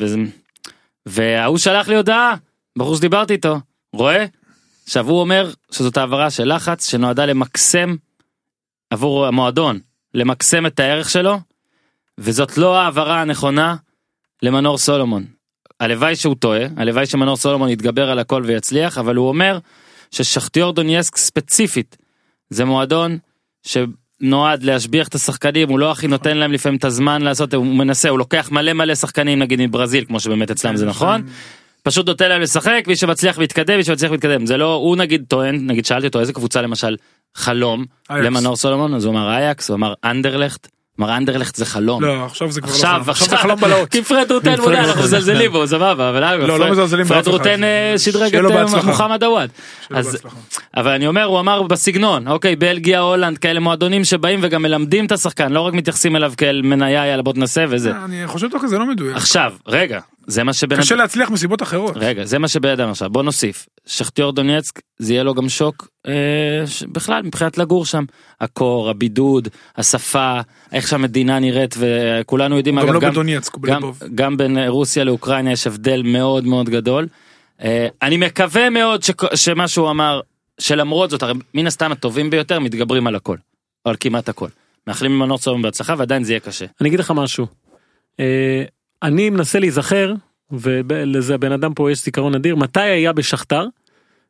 וההוא שלח לי הודעה בחור שדיברתי איתו רואה עכשיו הוא אומר שזאת העברה של לחץ שנועדה למקסם עבור המועדון למקסם את הערך שלו וזאת לא העברה הנכונה למנור סולומון. הלוואי שהוא טועה הלוואי שמנור סולומון יתגבר על הכל ויצליח אבל הוא אומר ששכתיור דונייסק ספציפית זה מועדון שנועד להשביח את השחקנים הוא לא הכי נותן להם לפעמים את הזמן לעשות הוא מנסה הוא לוקח מלא מלא שחקנים נגיד מברזיל כמו שבאמת אצלם זה נכון פשוט נותן להם לשחק מי שמצליח להתקדם מי שמצליח להתקדם זה לא הוא נגיד טוען נגיד שאלתי אותו איזה קבוצה למשל חלום אייקס. למנור סולומון אז הוא אמר אייקס הוא אמר אנדרלכט. אמר אנדרלכט זה חלום. לא, עכשיו זה כבר לא עכשיו חלום. עכשיו זה חלום בלהות. כי פרד רוטן מודע אנחנו מזלזלים בו סבבה אבל לא, לא פרד- מזלזלים פרד באף אחד. רוטן אה, שדרג את אה. מוחמד עוואד. אבל אני אומר הוא אמר בסגנון אוקיי בלגיה הולנד כאלה מועדונים שבאים וגם מלמדים את השחקן לא רק מתייחסים אליו כאל מניה יאללה בוא תנסה וזה. אני חושב שזה לא מדויק. עכשיו רגע זה מה שבן קשה להצליח מסיבות אחרות. רגע זה מה שבידם עכשיו בוא נוסיף שכתיור דונייצק זה יהיה לו גם שוק אה, ש- בכלל מבחינת לגור שם הקור הבידוד השפה איך שהמדינה נראית וכולנו יודעים גם אגב לא גם, בדונייצק, הוא גם, בלבוב. גם בין אה, רוסיה לאוקראינה יש הבדל מאוד מאוד גדול. אה, אני מקווה מאוד שכ- שמה שהוא אמר שלמרות זאת הרי מן הסתם הטובים ביותר מתגברים על הכל. או על כמעט הכל. מאחלים למנור סולומון בהצלחה ועדיין זה יהיה קשה. אני אגיד לך משהו. אני מנסה להיזכר ולזה הבן אדם פה יש זיכרון אדיר מתי היה בשכתר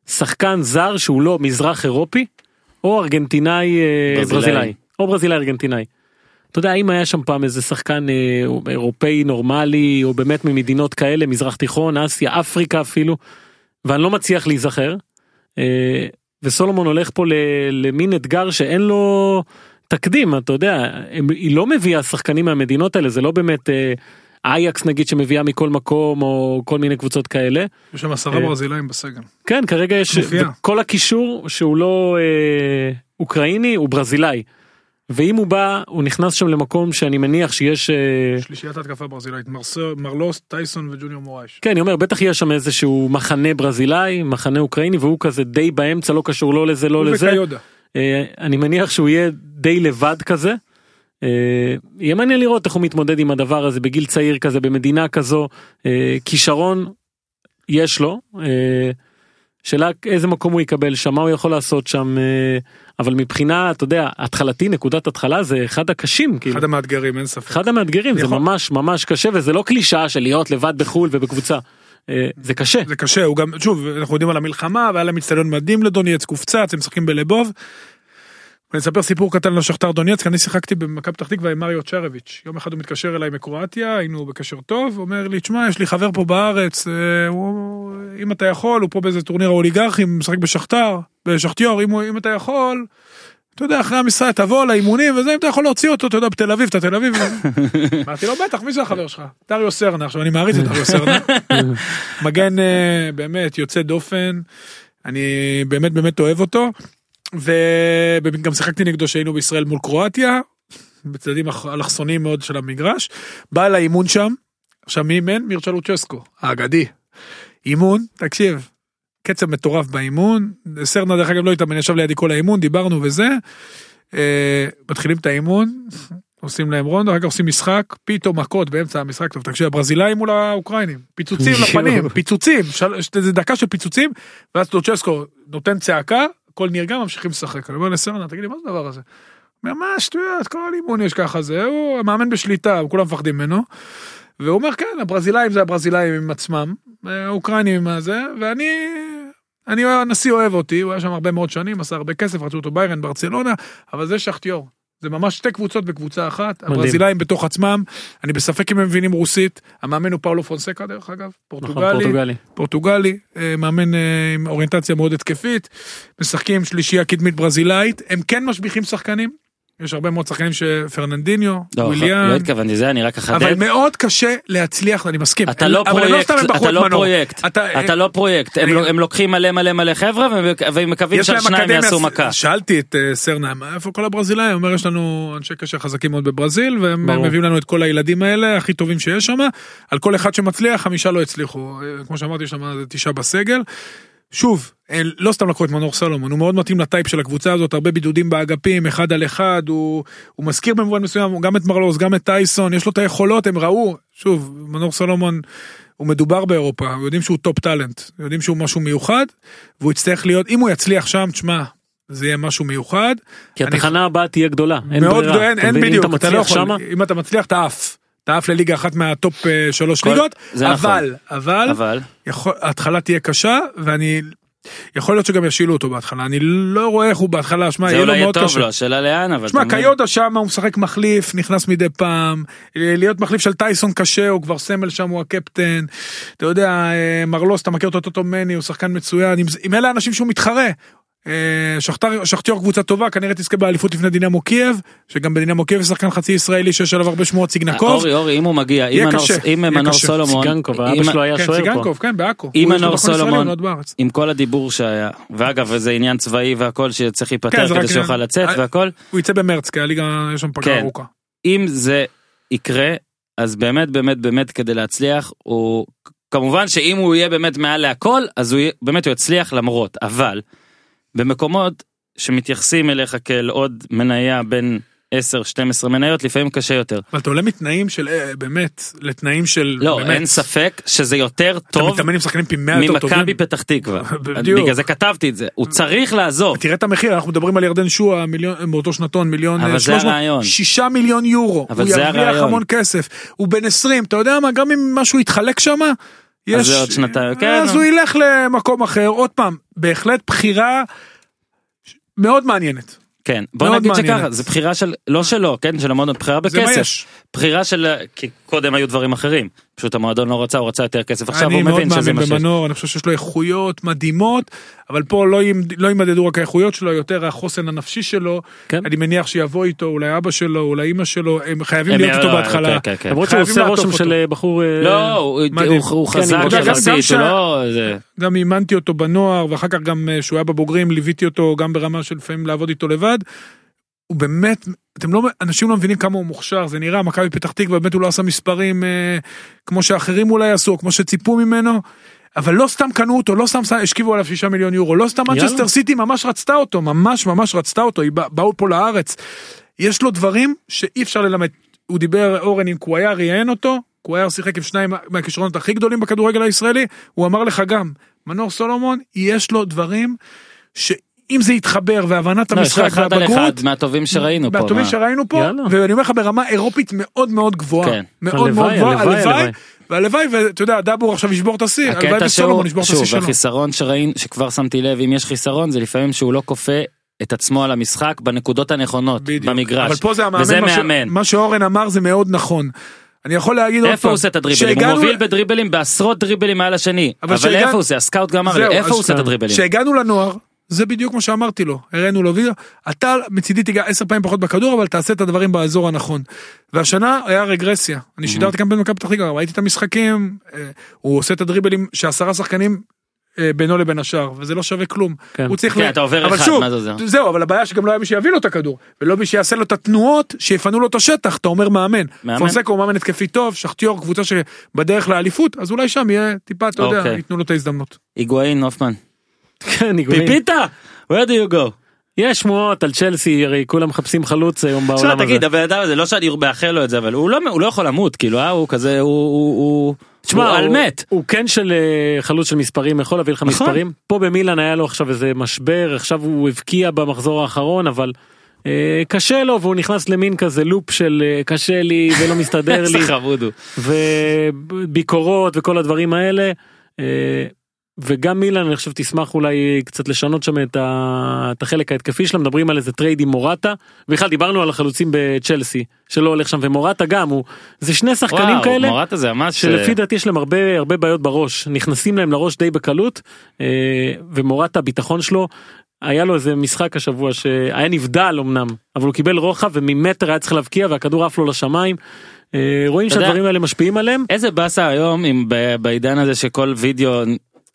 שחקן זר שהוא לא מזרח אירופי או ארגנטינאי אה, ברזילאי. ברזילאי או ברזילאי ארגנטינאי. אתה יודע אם היה שם פעם איזה שחקן אה, אירופאי נורמלי או באמת ממדינות כאלה מזרח תיכון אסיה אפריקה אפילו ואני לא מצליח להיזכר. אה, וסולומון הולך פה למין אתגר שאין לו תקדים אתה יודע הם, היא לא מביאה שחקנים מהמדינות האלה זה לא באמת אייקס נגיד שמביאה מכל מקום או כל מיני קבוצות כאלה. יש שם עשרה אה. ברזילאים בסגל. כן כרגע יש. כל הקישור שהוא לא אה, אוקראיני הוא ברזילאי. ואם הוא בא הוא נכנס שם למקום שאני מניח שיש אה, שלישיית התקפה ברזילאית, מרסר- מרלוס, טייסון וג'וניור מורייש. כן אני אומר בטח יהיה שם איזשהו מחנה ברזילאי מחנה אוקראיני והוא כזה די באמצע לא קשור לא לזה לא לזה. וקיודה. אה, אני מניח שהוא יהיה די לבד כזה. אה, יהיה מעניין לראות איך הוא מתמודד עם הדבר הזה בגיל צעיר כזה במדינה כזו אה, כישרון יש לו אה, שאלה איזה מקום הוא יקבל שם מה הוא יכול לעשות שם אבל מבחינה אתה יודע התחלתי נקודת התחלה זה אחד הקשים כאילו אחד המאתגרים, אין ספק. אחד המאתגרים זה יכול- ממש ממש קשה וזה לא קלישאה של להיות לבד בחו"ל ובקבוצה זה קשה זה קשה, הוא גם, שוב, אנחנו יודעים על המלחמה, והיה להם מצטדיון מדהים לדונייצק, הופצץ, הם משחקים בלבוב. ואני אספר סיפור קטן על שכתר דונייצק, אני שיחקתי במכבי פתח תקווה עם מריו צ'רביץ'. יום אחד הוא מתקשר אליי מקרואטיה, היינו בקשר טוב, אומר לי, תשמע, יש לי חבר פה בארץ, אה, הוא, אם אתה יכול, הוא פה באיזה טורניר האוליגרכים, משחק בשכתר, בשכתיור, אם, אם אתה יכול, אתה יודע, אחרי המשחק, תבוא לאימונים וזה, אם אתה יכול להוציא אותו, אתה יודע, בתל אביב, אתה תל אביב. אמרתי לו, בטח, מי זה החבר שלך? דריו סרנה, עכשיו אני מעריץ את דריו סרנה. מגן אה, באמת יוצא דופן, אני באמת באמת אוהב אותו. וגם שיחקתי נגדו שהיינו בישראל מול קרואטיה, בצדדים אלכסוניים מאוד של המגרש. בא לאימון שם, עכשיו מי אימן? מירצ'ה לוצ'סקו, האגדי. אימון, תקשיב, קצב מטורף באימון, סרנה דרך אגב לא התאמן, ישב לידי כל האימון, דיברנו וזה. אה, מתחילים את האימון, עושים להם רונדו, אחר כך עושים משחק, פתאום מכות באמצע המשחק, טוב תקשיב, הברזילאים מול האוקראינים, פיצוצים לפנים, פיצוצים, של- איזה דקה של פיצוצים, ואז לוצ'סקו נותן צעקה, הכל נרגע, ממשיכים לשחק. אני אומר לסרנה, תגיד לי, מה זה הדבר הזה? מה שטויות, כל אימון יש ככה, זה, הוא המאמן בשליטה, כולם מפחדים ממנו. והוא אומר, כן, הברזילאים זה הברזילאים עם עצמם, האוקראינים עם הזה, ואני, אני, הנשיא אוהב אותי, הוא היה שם הרבה מאוד שנים, עשה הרבה כסף, רצו אותו ביירן, ברצלונה, אבל זה שכטיור. זה ממש שתי קבוצות בקבוצה אחת, מדהים. הברזילאים בתוך עצמם, אני בספק אם הם מבינים רוסית, המאמן הוא פאולו פונסקה דרך אגב, נכון, פורטוגלי, פורטוגלי. פורטוגלי, אה, מאמן אה, עם אוריינטציה מאוד התקפית, משחקים שלישייה קדמית ברזילאית, הם כן משביחים שחקנים, יש הרבה מאוד שחקנים שפרננדיניו, לא, לא וויליאן, התכוונתי זה אני רק אחדד. אבל מאוד קשה להצליח, אני מסכים. אתה לא אבל הם פרויקט, אתה את לא. פרויקט, אתה- לא פרויקט, הם לא- לוקחים מלא מלא מלא חבר'ה והם- מקווים שהשניים יעשו מכה. שאלתי את אה, סרנה, "מה, איפה כל הברזילאים? הוא אומר, יש לנו אנשי קשר חזקים מאוד בברזיל, והם. מביאים לנו את כל הילדים האלה, הכי טובים שיש שם. על כל אחד שמצליח, חמישה לא הצליחו. אה, כמו שאמרתי, יש שם תשעה בסגל. שוב, אה, לא סתם לקחו את מנור סלומון, הוא מאוד מתאים לטייפ של הקבוצה הזאת, הרבה בידודים באגפים, אחד על אחד, הוא, הוא מזכיר במובן מסוים גם את מרלוס, גם את טייסון, יש לו את היכולות, הם ראו, שוב, מנור סלומון, הוא מדובר באירופה, יודעים שהוא top talent, יודעים שהוא משהו מיוחד, והוא יצטרך להיות, אם הוא יצליח שם, תשמע, זה יהיה משהו מיוחד. כי אני- התחנה הבאה תהיה גדולה אין מאוד ברירה. גדול, אין, אין? בדיוק, אתה אתה לא יכול, שמה אם אתה מצליח אתה עף. אתה עף לליגה אחת מהטופ אה, שלוש כל- ליגות, זה נכון. אבל, אבל, אבל יכול, ההתחלה תהיה קשה, ואני, יכול להיות שגם ישילו אותו בהתחלה, אני לא רואה איך הוא בהתחלה, שמע, זה יהיה לו אולי יהיה מאוד טוב קשה. לו, השאלה לאן אבל. שמע? קיודה שם הוא משחק מחליף, נכנס מדי פעם, אה, להיות מחליף של טייסון קשה, הוא כבר סמל שם, הוא הקפטן. אתה יודע, אה, מרלוס, אתה מכיר אותו טוטו מני, הוא שחקן מצוין, עם, עם אלה האנשים שהוא מתחרה. אה, שכתר, שכתיור קבוצה טובה, כנראה תזכה באליפות לפני דינמו קייב, שגם בדינמו קייב שחקן חצי ישראלי שיש עליו הרבה שמועות סיגנקוב. אורי אורי אם הוא מגיע, אם מנור- אם. סולומון, סיגנקוב, האבא שלו היה כן, שוער פה. סיגנקוב, כן, בעכו. אם מנור סולומון-. עם כל הדיבור שהיה, ואגב וזה עניין צבאי והכל שצריך כן, להיפטר זה כדי שהוא יוכל עניין- לצאת אה, והכל, הוא יצא במרץ, כי הליגה יש שם פגרה כן. ארוכה. אם זה יקרה, אז באמת באמת באמת כדי להצליח, הוא כמובן שאם הוא יהיה באמת מעל להכל, אז הוא באמת הוא יצליח למרות, אבל במקומות שמתייחסים אליך כאל עוד מניה בין 10-12 מניות, לפעמים קשה יותר. אבל אתה עולה מתנאים של, אה, באמת, לתנאים של, לא, באמת, אין ספק שזה יותר אתה טוב מתאמן עם שחקנים פי 100 יותר טובים. ממכבי פתח תקווה. בדיוק. בגלל זה כתבתי את זה, הוא צריך לעזוב. תראה את המחיר, אנחנו מדברים על ירדן שועה, מיליון, באותו שנתון, מיליון אבל אה, זה 300, הרעיון. שישה מיליון יורו, אבל הוא זה ירוויח הרעיון. המון כסף, הוא בן 20, אתה יודע מה, גם אם משהו יתחלק שם, יש, זה עוד שנתיים, כן. אז הוא ילך למקום אחר, עוד פעם, בהחלט בחירה מאוד מעניינת. כן, בוא נגיד מעניינת. שככה, זה בחירה של, לא שלו, כן, של המועדון, בחירה בכסף. בחירה של, כי קודם היו דברים אחרים, פשוט המועדון לא רצה, הוא רצה יותר כסף עכשיו, אני הוא מאוד מבין שזה מאמין מה שיש. במנור, אני חושב שיש לו איכויות מדהימות, אבל פה לא לא ימדדו רק האיכויות שלו, יותר החוסן הנפשי שלו. כן. אני מניח שיבוא איתו, אולי אבא שלו, אולי אמא שלו, הם חייבים הם- להיות איתו אה, בהתחלה. כן, כן, כן. למרות שהוא עושה רושם. של אה, בחור... אה, לא, הוא- מדהים. הוא- הוא כן, חזק אני יחסית, גם הוא לא... זה- גם אימנתי אותו בנוער, ואחר כך גם אה, שהוא היה בבוגרים, ליוויתי אותו גם ברמה של לפעמים לעבוד איתו לבד. הוא באמת, אתם לא, אנשים לא מבינים כמה הוא מוכשר, זה נראה, מכבי פתח תקווה, באמת הוא לא עשה מספרים אה, כמו שאחרים אולי עשו, כמו שציפו ממנו. אבל לא סתם קנו אותו, לא סתם השכיבו עליו שישה מיליון יורו, לא סתם. מנצ'סטר סיטי ממש רצתה אותו, ממש ממש רצתה אותו, היא בא- באו פה לארץ. יש לו דברים שאי אפשר ללמד. הוא דיבר, אורן, אם קוויאר ראיין אותו, קוויאר שיחק עם שניים מהכישרונות הכי גדולים בכדורגל הישראלי, הוא אמר לך גם, מנור סולומון, יש לו דברים שאם זה יתחבר והבנת לא, יש לך המשחק אחד על אחד והבגרות, מהטובים שראינו פה. מהטובים מה? שראינו פה, יאללה. ואני אומר לך ברמה אירופית מאוד מאוד גבוהה, כן. מאוד מאוד גבוהה, הלוואי, הלוואי, הלוואי. והלוואי, ואתה יודע, דאבור עכשיו ישבור את השיא, הלוואי וסולומון ישבור את השיא שוב, שלו. החיסרון שראינו, שכבר שמתי לב, אם יש חיסרון, זה לפעמים שהוא לא כופה את עצמו על המשחק בנקודות הנכונות, בדיוק. במגרש. אבל פה זה המאמן, וזה מה ש- מאמן. מה שאורן אמר זה מאוד נכון. אני יכול להגיד עוד פעם, איפה הוא עושה את הדריבלים? הוא מוביל בדריבלים בעשרות דריבלים מעל השני. אבל אבל שהגענו- איפה הוא עושה? הסקאוט גם אמר לי, איפה הוא עושה את. הדריבלים? כשהגענו לנוער, זה בדיוק מה שאמרתי לו, הראינו לו וידאו, אתה מצידי תיגע עשר פעמים פחות בכדור, אבל תעשה את הדברים באזור הנכון. והשנה היה רגרסיה, אני שידרתי גם במכבי פתח תקווה, ראיתי את המשחקים, אה, הוא עושה את הדריבלים שעשרה שחקנים אה, בינו לבין השאר, וזה לא שווה כלום. כן. הוא צריך... כן, ל- אתה עובר אבל אחד, שוב, מה זה עוזר? זהו, אבל הבעיה שגם לא היה מי שיביא לו את הכדור, ולא מי שיעשה לו את התנועות שיפנו לו את השטח, אתה אומר מאמן. מאמן? פונסקו הוא מאמן התקפי טוב, שחטיור קבוצה שבדרך לאליפות, אז אולי שם יהיה טיפה, אתה יודע, אוקיי. ייתנו לו את ההזדמנות. היגואין, הופמן. כן, היגואין. פיפיתה! where do you go? יש שמועות על צ'לסי, הרי כולם מחפשים חלוץ היום תשמע, בעולם הזה. תגיד, הבן אדם הזה, לא שאני מאחל לו את זה, אבל הוא לא- הוא לא יכול למות, כאילו, אה, הוא כזה, הוא- הוא... הוא- תשמע, הוא על מת. הוא כן של אה, חלוץ של מספרים, יכול להביא לך נכון. מספרים. פה במילאן היה לו עכשיו איזה משבר, עכשיו הוא הבקיע במחזור האחרון, אבל אה, קשה לו והוא נכנס למין כזה לופ של אה, קשה לי ולא מסתדר לי. וביקורות וכל הדברים האלה. אה, וגם מילאן אני חושב תשמח אולי קצת לשנות שם את, ה... את החלק ההתקפי שלה. מדברים על איזה trade עם מורטה. בכלל דיברנו על החלוצים בצ'לסי שלא הולך שם. ומורטה גם הוא זה שני שחקנים וואו, כאלה מורטה זה ממש... שלפי דעתי יש להם הרבה הרבה בעיות בראש. נכנסים להם לראש די בקלות אה, ומורטה הביטחון שלו היה לו איזה משחק השבוע שהיה נבדל אמנם אבל הוא קיבל רוחב וממטר היה צריך להבקיע והכדור עף לו לשמיים. אה, רואים שהדברים האלה משפיעים עליהם. איזה באסה היום ב- בעידן הזה שכל וידאו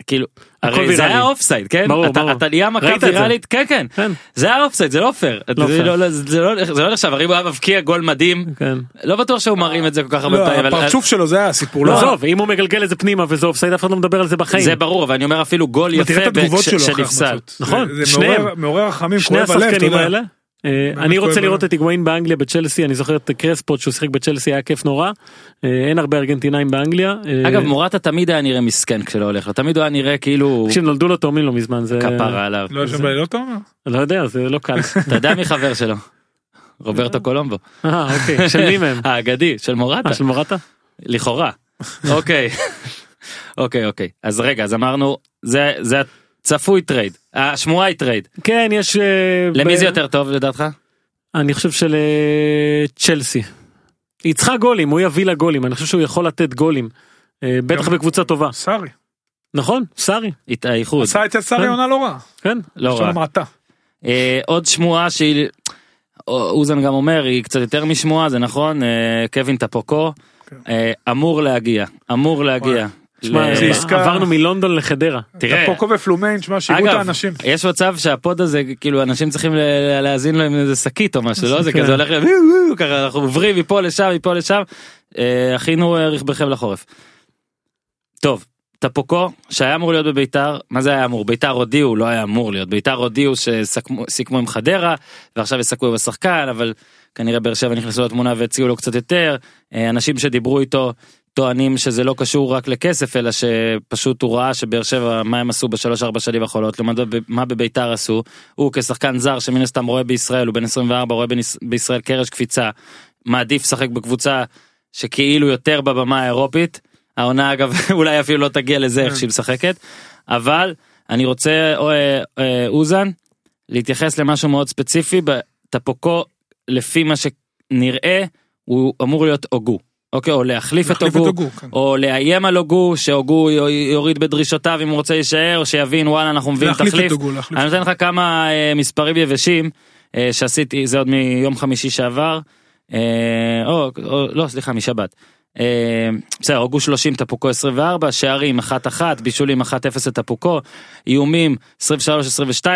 כאילו הרי זה. היה אופסייד כן ברור, אתה, ברור. אתה נהיה מכה זה? ויראלית כן כן כן. זה היה אופסייד זה לא פייר לא זה פייר. לא- זה לא זה לא נחשב הרי הוא היה מבקיע גול מדהים כן. לא בטוח שהוא מרים את זה כל כך הרבה לא, פעמים הפרצוף שלו זה היה הסיפור, לא לא, עזוב אם הוא מגלגל את זה פנימה וזה אופסייד אף אחד לא מדבר על זה בחיים. זה ברור אבל אני אומר אפילו גול יפה שנפסל. נכון, שניהם. מעורר- רחמים, שני כואב הלב, אתה השחקנים יודע. אה, אני רוצה לראות. את היגואין באנגליה בצ'לסי אני זוכר את קרספו שהוא שיחק בצ'לסי היה כיף נורא אה, אין הרבה ארגנטינאים באנגליה. אה, אגב מורטה תמיד היה נראה מסכן כשלא הולך לו תמיד הוא היה נראה כאילו תקשיב, נולדו לו תאומים לא מזמן זה כפרה עליו לא לא? לא יודע זה לא קל. אתה יודע מי חבר שלו רוברטו קולומבו אה אוקיי של מי מהם? האגדי של מורטה של מורטה? לכאורה. אוקיי. אוקיי אוקיי אז רגע אז אמרנו זה זה צפוי trade השמועה היא trade כן יש. אה, למי ב- זה יותר טוב לדעתך? אני חושב של אה, צ'לסי. היא צריכה גולים הוא יביא לה גולים אני חושב שהוא יכול לתת גולים. אה, בטח בקבוצה טובה סארי. נכון סארי האיחוד עשה אצל סארי כן. עונה לא רעה. כן לא רע. אה, עוד שמועה שהיא אוזן גם אומר היא קצת יותר משמועה זה נכון אה, קווין טפוקו כן. אה, אמור להגיע אמור להגיע. שמע, זה עסקה- עברנו מלונדון לחדרה. תראה. פוקו ופלומיין, שמע, שיגעו את אגב, האנשים. יש מצב שהפוד הזה כאילו אנשים צריכים להאזין לו עם איזה שקית או משהו לא זה כן. כזה הולך ככה אנחנו עוברים מפה לשם מפה לשם אה, הכינו אה, רכבכם לחורף. טוב טפוקו שהיה אמור להיות בביתר מה זה היה אמור ביתר הודיעו לא היה אמור להיות ביתר הודיעו שסיכמו עם חדרה ועכשיו יסכמו עם השחקן אבל כנראה באר שבע נכנסו לתמונה והציעו לו קצת יותר אה, אנשים שדיברו איתו טוענים שזה לא קשור רק לכסף אלא שפשוט הוא ראה שבאר שבע מה הם עשו בשלוש ארבע שנים האחרונות לעומת מה בביתר עשו? הוא כשחקן זר שמן הסתם רואה בישראל הוא בן 24 רואה בישראל קרש קפיצה מעדיף לשחק בקבוצה שכאילו יותר בבמה האירופית. העונה אגב אולי אפילו לא תגיע לזה איך שהיא משחקת. אבל אני רוצה אה, אה, אוזן להתייחס למשהו מאוד ספציפי. בטפוקו לפי מה שנראה הוא אמור להיות הוגו אוקיי, או להחליף את הוגו, הוגו, כן. או לאיים על הוגו, שהוגו יוריד בדרישותיו אם הוא רוצה להישאר, או שיבין וואלה אנחנו מביאים תחליף. הוגו, אני נותן לך כמה אה, מספרים יבשים אה, שעשיתי, זה עוד מיום חמישי שעבר, אה, או, או לא סליחה משבת. אה, בסדר, הוגו 30 טפוקו 24, שערים 1-1, בישולים 1-0 לטפוקו, איומים 23-22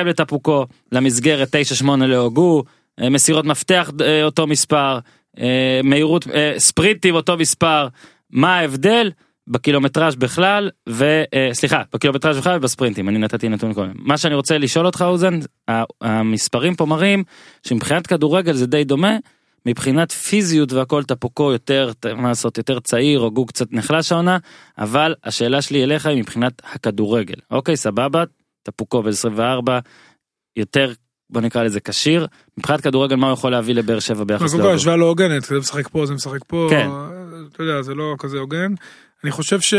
לטפוקו, למסגרת 9-8 להוגו, אה, מסירות מפתח אה, אותו מספר, אה, מהירות, אה, ספרינטים אותו מספר, מה ההבדל? בקילומטראז' בכלל וסליחה בקילומטראז' בכלל ובספרינטים אני נתתי נתון קודם. מה שאני רוצה לשאול אותך אוזן המספרים פה מראים שמבחינת כדורגל זה די דומה. מבחינת פיזיות והכל טפוקו יותר מה לעשות יותר צעיר או גוג קצת נחלש העונה אבל השאלה שלי אליך היא מבחינת הכדורגל. אוקיי סבבה טפוקו ב-24 יותר בוא נקרא לזה כשיר מבחינת כדורגל מה הוא יכול להביא לבאר שבע ביחס להוגו? השוואה לא הוגנת, זה משחק פה, זה משחק פה, כן. אתה יודע, זה לא כזה הוגן. אני חושב ש...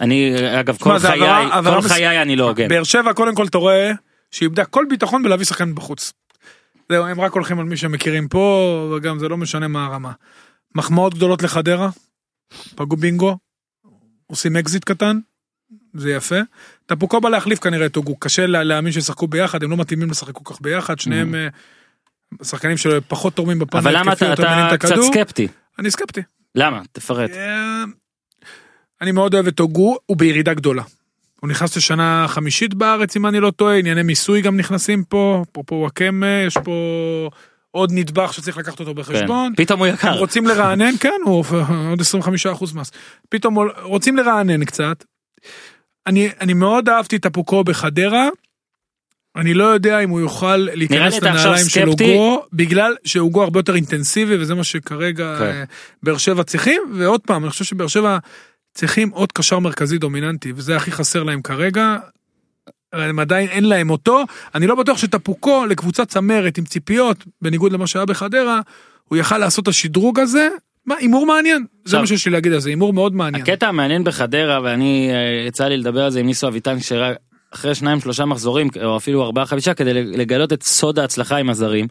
אני אגב כל חיי כל חיי אני לא הוגן. באר שבע קודם כל אתה רואה שהיא איבדה כל ביטחון בלהביא שחקן בחוץ. זהו, הם רק הולכים על מי שמכירים פה, וגם זה לא משנה מה הרמה. מחמאות גדולות לחדרה, פגעו בינגו, עושים אקזיט קטן, זה יפה. טפוקו בא להחליף כנראה את הוגו, קשה לה- להאמין שישחקו ביחד, הם לא מתאימים לשחק כל כך ביחד, שניהם אה, שחקנים שפחות תורמים בפן Mm. אבל למה אתה, אתה את קצת. סקפטי? אני סקפטי. למה? תפרט. אה, אני מאוד אוהב את הוגו, הוא בירידה גדולה. הוא נכנס לשנה חמישית בארץ, אם אני לא טועה, ענייני מיסוי גם נכנסים פה, אפרופו וואקמה, יש פה עוד נדבך שצריך לקחת אותו כן. בחשבון. פתאום הוא יקר. רוצים לרענן, כן, הוא עוד 25% מס. פתאום רוצים לרענן קצת. אני, אני מאוד אהבתי את הפוקו בחדרה. אני לא יודע אם הוא יוכל להיכנס לנעליים של. אוגו, בגלל שאוגו הרבה יותר אינטנסיבי וזה מה שכרגע כן. אה, באר שבע צריכים, ועוד פעם, אני חושב שבאר שבע צריכים עוד קשר מרכזי דומיננטי, וזה הכי חסר להם כרגע. הם עדיין אין להם אותו, אני לא בטוח שטפוקו לקבוצת צמרת עם ציפיות, בניגוד למה שהיה בחדרה, הוא יכל לעשות את השדרוג הזה. מה, הימור מעניין, זה מה שיש לי להגיד על זה, הימור מאוד מעניין. הקטע המעניין בחדרה ואני אה, יצא לי לדבר על זה עם ניסו אביטן אחרי שניים שלושה מחזורים או אפילו ארבעה חמישה כדי לגלות את סוד ההצלחה עם הזרים.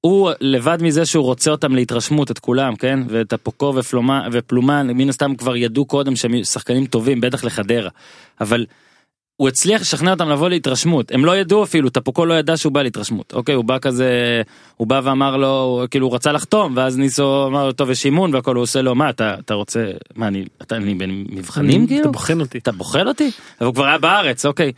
הוא לבד מזה שהוא רוצה אותם להתרשמות את כולם כן ואת הפוקו ופלומה ופלומן מן הסתם כבר ידעו קודם שהם שחקנים טובים בטח לחדרה אבל. הוא הצליח לשכנע אותם לבוא להתרשמות הם לא ידעו אפילו טפוקו לא ידע שהוא בא להתרשמות אוקיי הוא בא כזה הוא בא ואמר לו כאילו הוא רצה לחתום ואז ניסו אמר לו טוב יש אימון והכל הוא עושה לו מה אתה אתה רוצה מה אני אתה אני בין מבחנים אתה כאילו בוחן אותי. אתה בוחן אותי אבל הוא כבר היה בארץ אוקיי.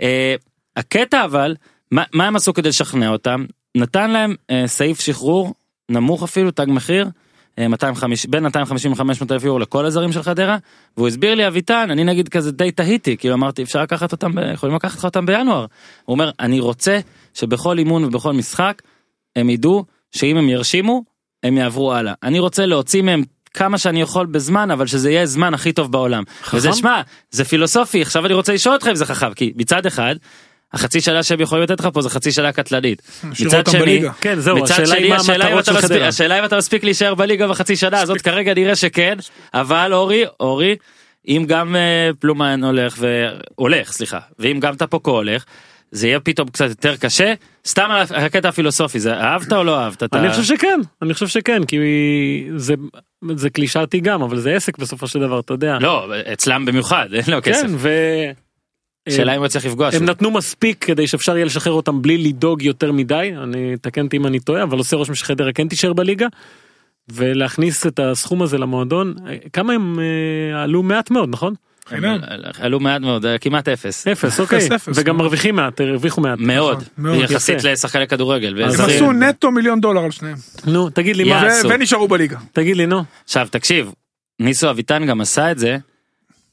אה, הקטע אבל מה, מה הם עשו כדי לשכנע אותם נתן להם אה, סעיף שחרור נמוך אפילו תג מחיר. אה, 250 בין 250 ל-500 אלף יורו לכל הזרים של חדרה והוא הסביר לי אביטן אני נגיד כזה די תהיתי כאילו אמרתי אפשר לקחת אותם יכולים לקחת לך אותם בינואר. הוא אומר אני רוצה שבכל אימון ובכל משחק הם ידעו שאם הם ירשימו הם יעברו הלאה אני רוצה להוציא מהם כמה שאני יכול בזמן אבל שזה יהיה הזמן הכי טוב בעולם. וזה שמע זה פילוסופי עכשיו אני רוצה לשאול אותך אם זה חכם כי מצד אחד. החצי שנה שהם יכולים לתת לך פה זה חצי שנה קטלנית. מצד שני. כן, זהו, מצד השאלה שני, מה השאלה אם מספיק-. השאלה אם אתה מספיק להישאר בליגה בחצי שנה הזאת כרגע נראה שכן אבל אורי אורי אם גם אה, פלומן הולך והולך סליחה ואם גם טפוקו הולך זה יהיה פתאום קצת יותר קשה סתם על הקטע הפילוסופי זה אהבת או לא אהבת אתה- אני חושב שכן, אני חושב שכן, כי זה, זה קלישאתי גם, אבל זה עסק בסופו של דבר, אתה יודע. לא אצלם במיוחד אין לו כסף כן, ו... שאלה אם הוא יצליח לפגוע הם. נתנו מספיק כדי שאפשר יהיה לשחרר אותם בלי לדאוג יותר מדי, אני תקן אותי אם אני טועה, אבל עושה רושם שחדרה כן תישאר בליגה. ולהכניס את הסכום הזה למועדון, כמה הם אה, עלו מעט מאוד, נכון? חינם. עלו מעט מאוד אה, כמעט אפס אפס, אוקיי. וגם נו. מרוויחים מעט, הרוויחו מעט. מאוד מאוד, יחסית יפה. לשחקני כדורגל. אז הם. עשו נטו מיליון דולר על שניהם, נו, תגיד לי מה, עשו. ונשארו בליגה. תגיד לי נו. עכשיו תקשיב ניסו אביטן גם עשה את זה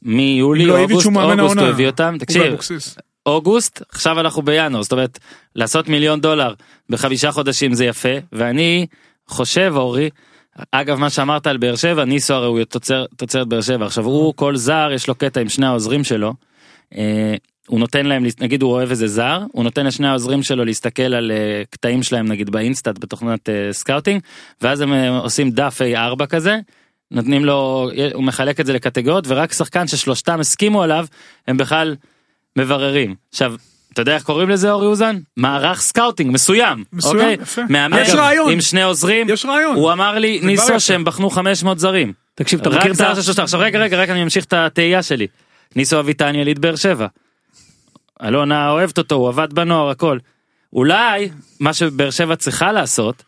מיולי לא אוגוסט מאמן אוגוסט הוא. הביא אותם תקשיב. אוגוסט עכשיו אנחנו בינואר זאת אומרת לעשות מיליון דולר בחמישה חודשים זה יפה ואני חושב אורי אגב מה שאמרת על באר שבע ניסו הרי הוא תוצר, תוצרת באר שבע עכשיו הוא כל זר יש לו קטע עם שני העוזרים שלו. אה, הוא נותן להם נגיד הוא אוהב איזה זר הוא נותן לשני העוזרים שלו להסתכל על אה, קטעים שלהם נגיד ב InStat בתוכנת אה, scouting ואז הם אה, עושים דף A4 כזה. נותנים לו הוא מחלק את זה לקטגוריות ורק שחקן ששלושתם הסכימו עליו הם בכלל מבררים עכשיו אתה יודע איך קוראים לזה אורי אוזן מערך scouting מסוים מסוים, אוקיי? יפה. מאמן יש רעיון. עם שני עוזרים יש רעיון. הוא אמר לי זה ניסו. שהם בחנו 500 זרים תקשיב, אתה רק מכיר את זר ה... של שלושה. עכשיו רגע רגע רק אני אמשיך את התהייה שלי. ניסו אביטן יליד באר שבע. אלונה אוהבת אותו הוא עבד בנוער הכל. אולי מה שבאר שבע צריכה לעשות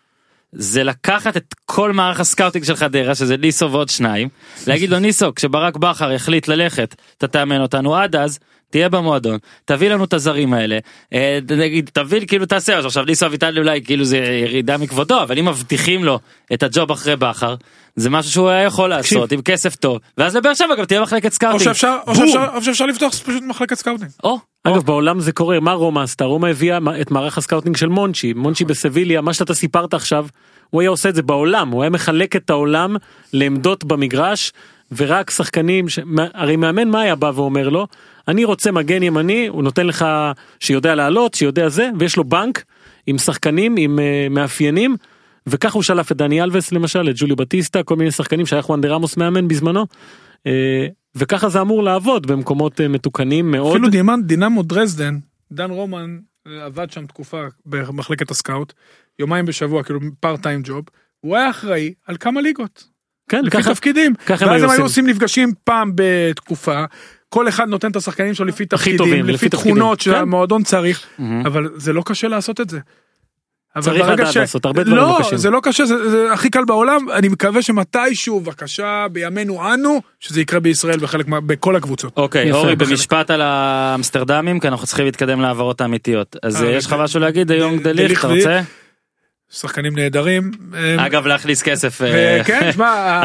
זה לקחת את כל מערך ה scouting של חדרה שזה ניסו ועוד שניים להגיד לו ניסו כשברק בכר יחליט ללכת אתה תאמן אותנו עד אז תהיה במועדון תביא לנו את הזרים האלה אה, נגיד תביא כאילו תעשה משהו. עכשיו ניסו אביטן אולי כאילו זה ירידה מכבודו אבל אם מבטיחים לו את הג'וב אחרי בכר זה משהו שהוא היה יכול לעשות עם כסף טוב ואז לבאר שבע גם תהיה מחלקת או scouting. שאפשר או בום. שאפשר- או שאפשר לפתוח פשוט מחלקת scouting. או, אגב בעולם זה קורה מה רומא עשתה רומא הביאה את מערך ה scouting של מונצ'י מונצ'י בסביליה מה שאתה סיפרת עכשיו הוא היה עושה את זה בעולם הוא היה מחלק את העולם לעמדות במגרש ורק שחקנים ש... הרי מאמן מה היה בא ואומר לו אני רוצה מגן ימני הוא נותן לך שיודע לעלות שיודע זה ויש לו בנק עם שחקנים עם uh, מאפיינים וככה הוא שלף את דני אלווס למשל את ג'ולי בטיסטה כל מיני שחקנים שהיה חואן דה רמוס מאמן בזמנו. Uh, וככה זה אמור לעבוד במקומות uh, מתוקנים מאוד. אפילו דימנ- דינמו דרזדן דן רומן עבד שם תקופה במחלקת הסקאוט יומיים בשבוע כאילו part time job. הוא היה אחראי על כמה ליגות. כן, לפי ככה, תפקידים. ככה הם ואז הם היו עושים. נפגשים פעם בתקופה. כל אחד נותן את השחקנים שלו לפי תפקידים, טובים, לפי לפי תפקידים. תכונות כן. שהמועדון צריך, מהמם. אבל זה לא קשה לעשות את זה. צריך לדעת לעשות, הרבה דברים לא, לא קשים. זה לא קשה, זה, זה הכי קל בעולם, אני מקווה שמתישהו, בבקשה, בימינו אנו, שזה יקרה בישראל בחלק, מה- בכל הקבוצות. אוקיי יפה, אורי בחלק. במשפט על האמסטרדמים כי אנחנו צריכים להתקדם להעברות האמיתיות אז אה, יש לך משהו להגיד יונג ד- דליך אתה רוצה? שחקנים נהדרים. אה, אגב להכניס כסף אה, כן, שמע,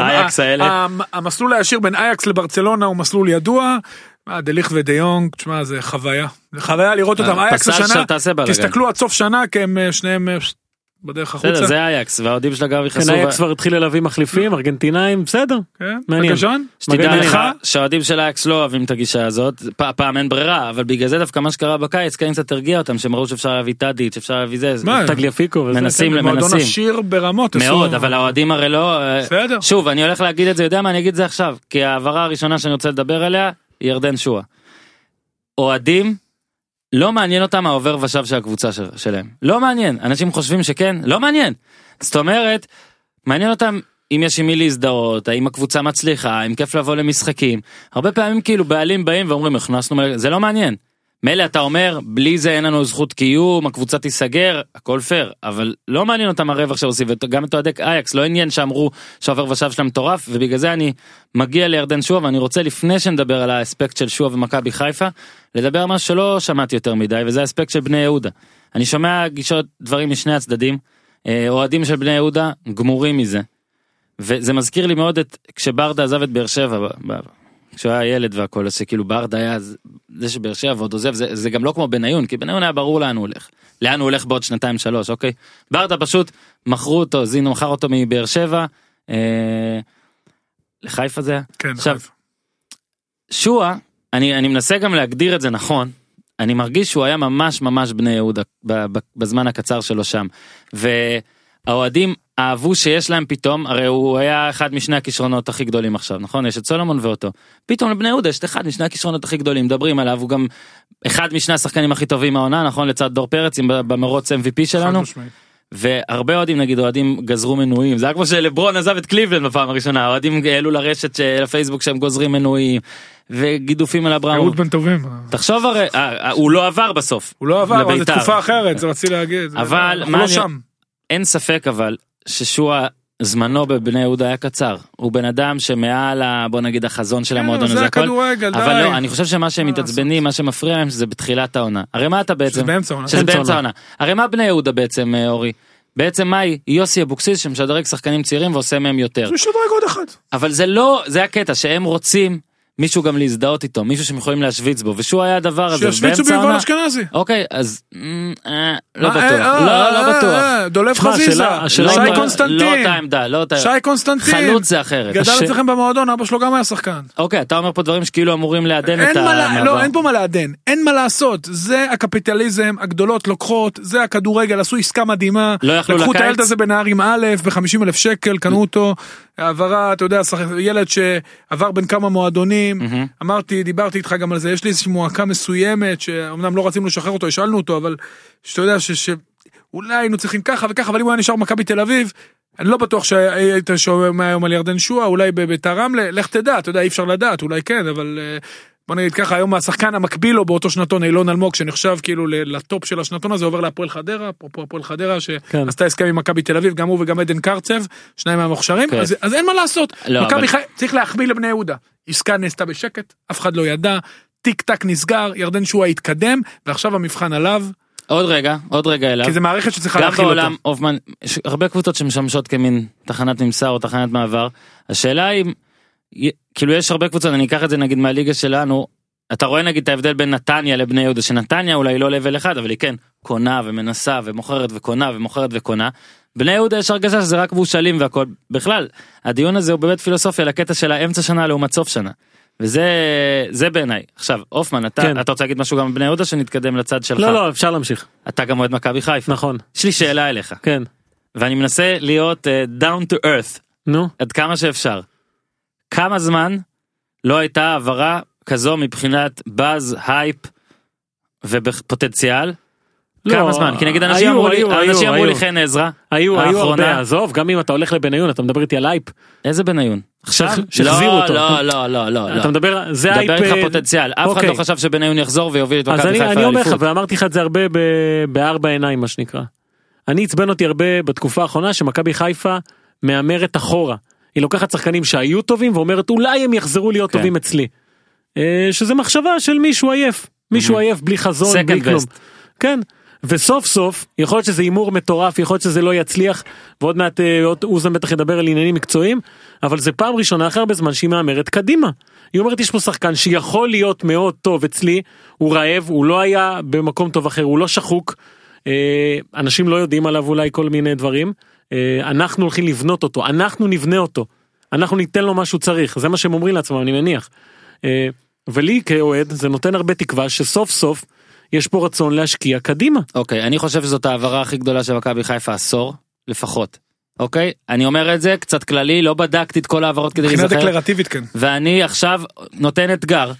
המסלול הישיר בין אייקס לברצלונה הוא מסלול ידוע. מה, דליך ודיונג, תשמע, זה חוויה. זה חוויה לראות אותם. אה, אייקס השנה. תסתכלו עד סוף שנה, כי הם אה, שניהם בדרך בסדר החוצה. זה אייקס והאוהדים של הגב כן, יכנסו. אייקס כבר התחילה להביא מחליפים ארגנטינאים בסדר. כן, מעניין. שתדע לך? שהאוהדים של אייקס לא אוהבים את הגישה הזאת פעם אין ברירה אבל בגלל זה דווקא מה שקרה בקיץ כן קצת הרגיע אותם שהם ראו שאפשר להביא טאדיץ' אפשר להביא זה. וזה. מנסים כן, מועדון מנסים. עשיר ברמות. מאוד אבל האוהדים הרי לא אה, בסדר. שוב אני הולך להגיד את זה יודע מה אני אגיד את זה עכשיו כי ההעברה הראשונה שאני רוצה לדבר עליה היא ירדן שואה. אוהדים לא מעניין אותם העובר ושב של הקבוצה של, שלהם לא מעניין אנשים חושבים שכן לא מעניין. זאת אומרת מעניין אותם אם יש עם מי להזדהות האם הקבוצה מצליחה אם כיף לבוא למשחקים הרבה פעמים כאילו בעלים באים ואומרים הכנסנו מלא-" זה לא מעניין. מילא אתה אומר בלי זה אין לנו זכות קיום הקבוצה תיסגר הכל פייר אבל לא מעניין אותם הרווח שעושים וגם את אוהדי אייקס לא עניין שאמרו שהעובר ושב שלהם מטורף ובגלל זה אני מגיע לירדן שועה ואני רוצה לפני שנדבר על האספקט של שועה ומכבי חיפה לדבר על משהו שלא שמעתי יותר מדי וזה האספקט של בני יהודה. אני שומע גישות דברים משני הצדדים אה, אוהדים של בני יהודה גמורים מזה. וזה מזכיר לי מאוד את כשברדה עזב את באר שבע כשהוא היה ילד והכל אז שכאילו ברדה היה זה- שבאר שבע ועוד עוזב זה, זה גם לא כמו בניון כי בניון היה ברור לאן הוא הולך. לאן הוא הולך בעוד שנתיים שלוש אוקיי. ברדה פשוט מכרו אותו זינו מכר אותו מבאר שבע. אה, לחיפה זה היה. כן, עכשיו, חיפה. שועה אני אני מנסה גם להגדיר את זה נכון אני מרגיש שהוא היה ממש ממש בני יהודה בזמן הקצר שלו שם והאוהדים אהבו שיש להם פתאום הרי הוא היה אחד משני הכישרונות הכי גדולים עכשיו נכון יש את סולומון ואותו פתאום לבני יהודה יש את אחד משני הכישרונות הכי גדולים מדברים עליו הוא גם אחד משני השחקנים הכי טובים מהעונה נכון לצד דור פרץ במרוץ MVP שלנו. והרבה אוהדים נגיד אוהדים גזרו מנויים זה היה כמו שלברון עזב את קליבלנד בפעם הראשונה אוהדים העלו לרשת של הפייסבוק שהם גוזרים מנויים וגידופים על אברהם אהוד בן טובים. תחשוב הרי אה, אה, הוא לא עבר בסוף הוא לא עבר, אבל זו לבית"ר. תקופה אחרת, זה רציתי להגיד. אבל מה לא. אין ספק אבל ששועה זמנו בבני יהודה היה קצר. הוא בן אדם שמעל ה- בוא נגיד החזון של כן, המועדון אבל הזה זה הכל. הכדורגל, אבל די. לא אני חושב שמה שהם מה מתעצבנים מה שמפריע להם שזה בתחילת העונה. הרי מה אתה בעצם? שזה באמצע העונה. שזה באמצע העונה. הרי מה בני יהודה בעצם אה, אורי? בעצם מה היא? היא יוסי אבוקסיס שמשדרג שחקנים צעירים ועושה מהם יותר. הוא ישדרג עוד אחד. אבל זה לא זה הקטע שהם רוצים מישהו גם להזדהות איתו מישהו שהם יכולים להשוויץ בו ושהוא היה הדבר הזה שישוויצו באמצע ביובל העונה. אשכנזי. אוקיי אז אמ, אה, לא אה, בטוח אה, לא לא אה, בטוח. אה, דולב חזיזה, שי אם- לא קונסטנטין, אותה עמדה לא אותה שי קונסטנטין, חלוץ זה אחרת. גדל אצלכם במועדון, אבא שלו גם היה שחקן. אוקיי אתה אומר פה דברים שכאילו אמורים לעדן את המעבר. לא, אין פה מה לעדן, אין מה לעשות, זה הקפיטליזם, הגדולות לוקחות, זה הכדורגל, עשו עסקה מדהימה, לא יכלו לקחו את לקיץ? הילד הזה בנהר עם א' ב-50 אלף שקל, קנו אותו, העברה, אתה יודע, ילד שעבר בין כמה מועדונים, אמרתי, דיברתי איתך גם על זה, יש לי איזושהי מועקה מסוימת, שאומנם לא רצינו לשחרר אותו, השאלנו אותו, אבל שאתה יודע ש... ש... אולי היינו צריכים ככה וככה, אבל אם הוא היה נשאר במכבי תל אביב, אני לא בטוח שהיית שומע היום על ירדן שואה, אולי בביתר רמלה, לך תדע, אתה יודע, אי אפשר לדעת, אולי כן, אבל אה, בוא נגיד ככה, היום השחקן המקביל לו באותו שנתון, אילון אלמוג, שנחשב כאילו לטופ של השנתון הזה, עובר להפועל חדרה, אפרופו הפועל חדרה, כן. שעשתה הסכם עם מכבי תל אביב, גם הוא וגם עדן קרצב, שניים מהמוכשרים, כן. אז, אז אין מה לעשות, לא, מכבי אבל- חי... צריך להחמיא לבני יהודה, עסקה נעשתה בשקט, אף אחד לא ידע, טיק טק נסגר, ירדן שואה התקדם, ועכשיו המבחן עליו, עוד רגע, עוד רגע אליו. כי זה מערכת שצריכה גם להכיל אותו. בעולם, הופמן, יש הרבה קבוצות שמשמשות כמין תחנת ממסר או תחנת מעבר. השאלה היא, כאילו יש הרבה קבוצות, אני אקח את זה נגיד מהליגה שלנו, אתה רואה נגיד את ההבדל בין נתניה לבני יהודה, שנתניה אולי לא לבל אחד, אבל היא כן קונה ומנסה ומוכרת וקונה ומוכרת וקונה. בני יהודה יש הרגשה שזה רק מבושלים והכל. בכלל, הדיון הזה הוא באמת פילוסופיה לקטע של האמצע שנה לעומת סוף שנה. וזה זה בעיניי. עכשיו, הופמן, אתה, כן. אתה רוצה להגיד משהו גם על בני יהודה שנתקדם לצד שלך? לא לא אפשר להמשיך אתה גם אוהד מכבי חיפה. נכון יש לי שאלה אליך. כן ואני מנסה להיות uh, down to earth נו עד כמה שאפשר. כמה זמן לא הייתה העברה כזו מבחינת באז הייפ ובפוטנציאל? לא, כמה זמן? כי נגיד אנשים היו, אמרו לי, היו, היו, אנשים אמרו לי היו. חן עזרא, היו היו. הרבה עזוב גם אם אתה הולך לבניון אתה מדבר איתי על הייפ איזה בניון? עכשיו? שהחזירו לא, אותו. לא, לא, לא, לא, לא. אתה מדבר זה מדבר הייפ איתך פוטנציאל, אף אחד אוקיי. לא חשב שבניון יחזור ויוביל את אז מכבי חיפה אני אומר לך לאליפות. ואמרתי לך את זה הרבה ב- בארבע עיניים מה שנקרא. אני עצבן אותי הרבה בתקופה האחרונה שמכבי חיפה מהמרת אחורה. היא לוקחת שחקנים שהיו טובים ואומרת אולי הם יחזרו להיות כן. טובים אצלי. אה, שזה מחשבה של מישהו עייף. מישהו Mhm. עייף בלי חזון Second בלי כלום. best. כן. וסוף סוף יכול להיות שזה הימור מטורף יכול להיות שזה לא יצליח ועוד מעט אה, עוד אוזן בטח ידבר על עניינים מקצועיים אבל זה פעם ראשונה אחרי הרבה זמן שהיא מהמרת קדימה. היא אומרת יש פה שחקן שיכול להיות מאוד טוב אצלי הוא רעב הוא לא היה במקום טוב אחר הוא לא שחוק. אה, אנשים לא יודעים עליו אולי כל מיני דברים אה, אנחנו הולכים לבנות אותו אנחנו נבנה אותו אנחנו ניתן לו מה שהוא צריך זה מה שהם אומרים לעצמם אני מניח. אה, ולי כאוהד זה נותן הרבה תקווה שסוף סוף יש פה רצון להשקיע קדימה. אוקיי, אני חושב שזאת ההעברה הכי גדולה של מכבי חיפה עשור, לפחות. אוקיי? אני אומר את זה קצת כללי, לא בדקתי את כל ההעברות כדי מבחינה להיזכר. דקלרטיבית כן. ואני עכשיו נותן אתגר.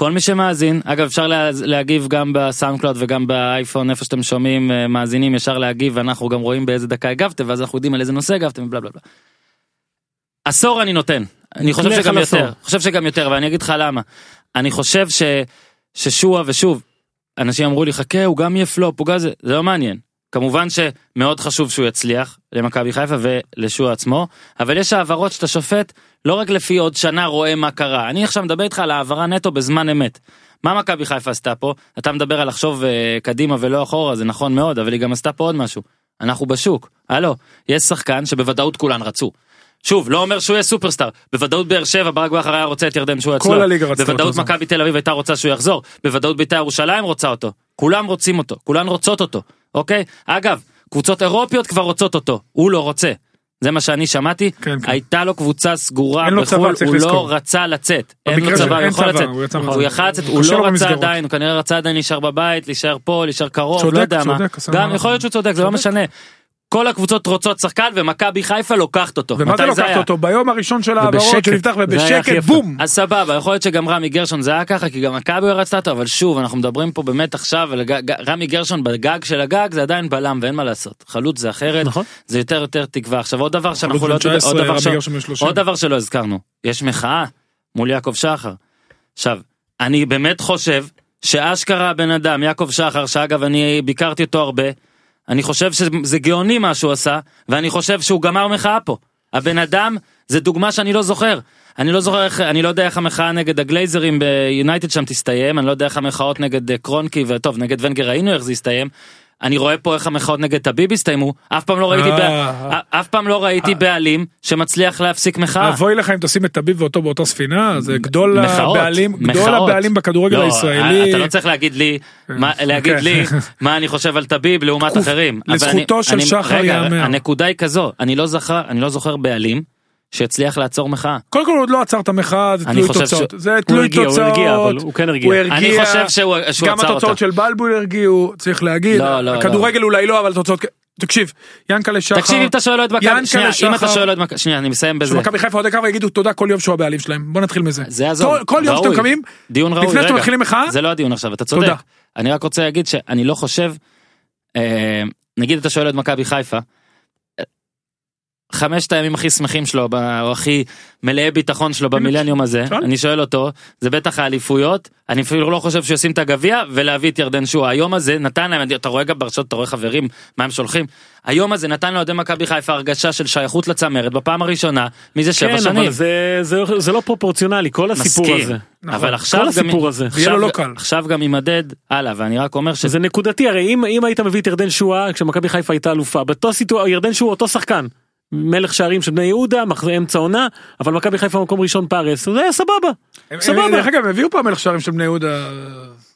כל מי שמאזין, אגב אפשר לה, להגיב גם בסאונד קלאוד וגם באייפון איפה שאתם שומעים אה, מאזינים ישר להגיב ואנחנו גם רואים באיזה דקה הגבתם ואז אנחנו יודעים על איזה נושא הגבתם ובלה בלה בלה. עשור אני נותן, אני חושב שגם עשור. יותר, חושב שגם יותר ואני אגיד לך למה. אני חושב ש, ששועה ושוב, אנשים אמרו לי חכה הוא גם יהיה פלופ, הוא גם זה, זה לא מעניין. כמובן שמאוד חשוב שהוא יצליח למכבי חיפה ולשועה עצמו, אבל יש העברות שאתה שופט לא רק לפי עוד שנה רואה מה קרה. אני עכשיו מדבר איתך על העברה נטו בזמן אמת. מה מכבי חיפה עשתה פה? אתה מדבר על לחשוב uh, קדימה ולא אחורה, זה נכון מאוד, אבל היא גם עשתה פה עוד משהו. אנחנו בשוק. הלו, יש שחקן שבוודאות כולן רצו. שוב, לא אומר שהוא יהיה סופרסטאר. בוודאות באר שבע, ברק בכר היה רוצה את ירדן שהוא אצלו. כל הליגה רצתה בוודאות. מכבי תל אביב הייתה רוצה שהוא יחזור. בוודאות בית"ר ירושלים רוצה אותו. כולם רוצים אותו. כולן רוצות אותו. אוקיי? אגב, קבוצות אירופיות כבר רוצות אותו. הוא לא רוצה. זה מה שאני שמעתי. כן, כן. הייתה לו קבוצה סגורה בחו"ל, הוא לא לזכור. רצה לצאת. אין לו צבא, הוא יכול לצאת. הוא. יכל לצאת, הוא לא רצה במסגרות. עדיין, הוא כנראה רצה עדיין להישאר בבית, להישאר פה, להישאר קרוב, צודק, לא יודע מה. גם יכול להיות שהוא צודק, זה לא משנה. כל הקבוצות רוצות שחקן ומכבי חיפה לוקחת אותו. ומה זה לוקחת? אותו? ביום הראשון של העברות. שנפתח ובשקט. בום. אז סבבה, יכול להיות שגם רמי גרשון זה היה ככה, כי גם מכבי רצתה אותו, אבל שוב, אנחנו מדברים פה באמת עכשיו, רמי גרשון בגג של הגג זה עדיין בלם ואין מה לעשות. חלוץ זה אחרת, נכון. זה יותר יותר תקווה. עכשיו עוד דבר שאנחנו לא... בן 19, עוד דבר רמי ש- גרשון בן 30. עוד דבר שלא הזכרנו, יש מחאה מול יעקב שחר. עכשיו, אני באמת חושב שאשכרה הבן אדם, יעקב שחר, שאגב אני ביקרתי אותו הרבה, אני חושב שזה גאוני מה שהוא עשה, ואני חושב שהוא גמר מחאה פה. הבן אדם, זה דוגמה שאני לא זוכר. אני לא זוכר איך, אני לא יודע איך המחאה נגד הגלייזרים ביונייטד שם תסתיים, אני לא יודע איך המחאות נגד אה, קרונקי, וטוב, נגד ונגר ראינו איך זה הסתיים. אני רואה פה איך המחאות נגד טביב הסתיימו, אף פעם לא ראיתי, אה, בע- אה. אף פעם לא ראיתי בעלים שמצליח להפסיק מחאה. אבוי לך אם תשים את טביב ואותו באותה ספינה, זה גדול מחאות, הבעלים, גדול מחאות. הבעלים בכדורגל לא, הישראלי. אתה לא צריך להגיד לי, מה, להגיד כן. לי מה אני חושב על טביב לעומת. אחרים. לזכותו אני- של אני- שחר ייאמר. הנקודה היא כזו, אני לא זוכר, אני לא זוכר בעלים שהצליח לעצור מחאה. קודם כל הוא עוד לא עצר את המחאה, זה אני תלוי תוצאות. ש- זה הוא תלוי הרגיע, הוא תוצאות. הרגיע, אבל הוא כן הרגיע. הוא אני הרגיע. חושב שהוא שהוא גם עצר התוצאות אותה. של בלבול הרגיעו, צריך להגיד. לא, לא, הכדורגל אולי לא, אבל תוצאות... תקשיב, ינקלה שחר... תקשיב אם אתה שואל את מכבי, ינקלה שנייה, אם אתה שחר- שואל את מכבי, שנייה אני מסיים בזה. שמכבי חיפה אוהדי קו יגידו תודה כל יום שהוא הבעלים שלהם. בוא נתחיל מזה. זה יעזוב. כל- יום שאתם. קמים, דיון ראוי, לפני שאתם. מתחילים מחאה, זה לא הדיון עכשיו, אתה צודק. תודה. אני רק רוצה להגיד שאני לא חושב, אה, נגיד אתה שואל את מכבי חיפה, חמשת הימים הכי שמחים שלו, או הכי מלאי ביטחון שלו במילניום הזה, שאל. אני שואל אותו, זה בטח האליפויות, אני אפילו לא חושב שהוא ישים את הגביע ולהביא את ירדן שואה. היום הזה נתן להם, אתה רואה גם ברשתות, אתה רואה חברים, מה הם שולחים, היום הזה נתן לאוהדי מכבי חיפה הרגשה של שייכות לצמרת בפעם הראשונה, מזה שבע כן, שנים. אבל זה, זה, זה לא פרופורציונלי, כל הסיפור מסכים. הזה. נכון. אבל עכשיו כל גם, הסיפור הזה. ויהיה לו עכשיו, לא קל. עכשיו גם יימדד הלאה ואני רק אומר שזה נקודתי, הרי אם, אם היית מביא את ירדן שואה כשמכבי חיפה הייתה אלופה, באותו סיטואר, ירדן שואה אותו שחקן. מלך שערים של בני יהודה, אמצע עונה, אבל מכבי חיפה מקום ראשון פארס, זה היה סבבה. הם- סבבה. דרך אגב, הם הביאו פעם מלך שערים של בני יהודה.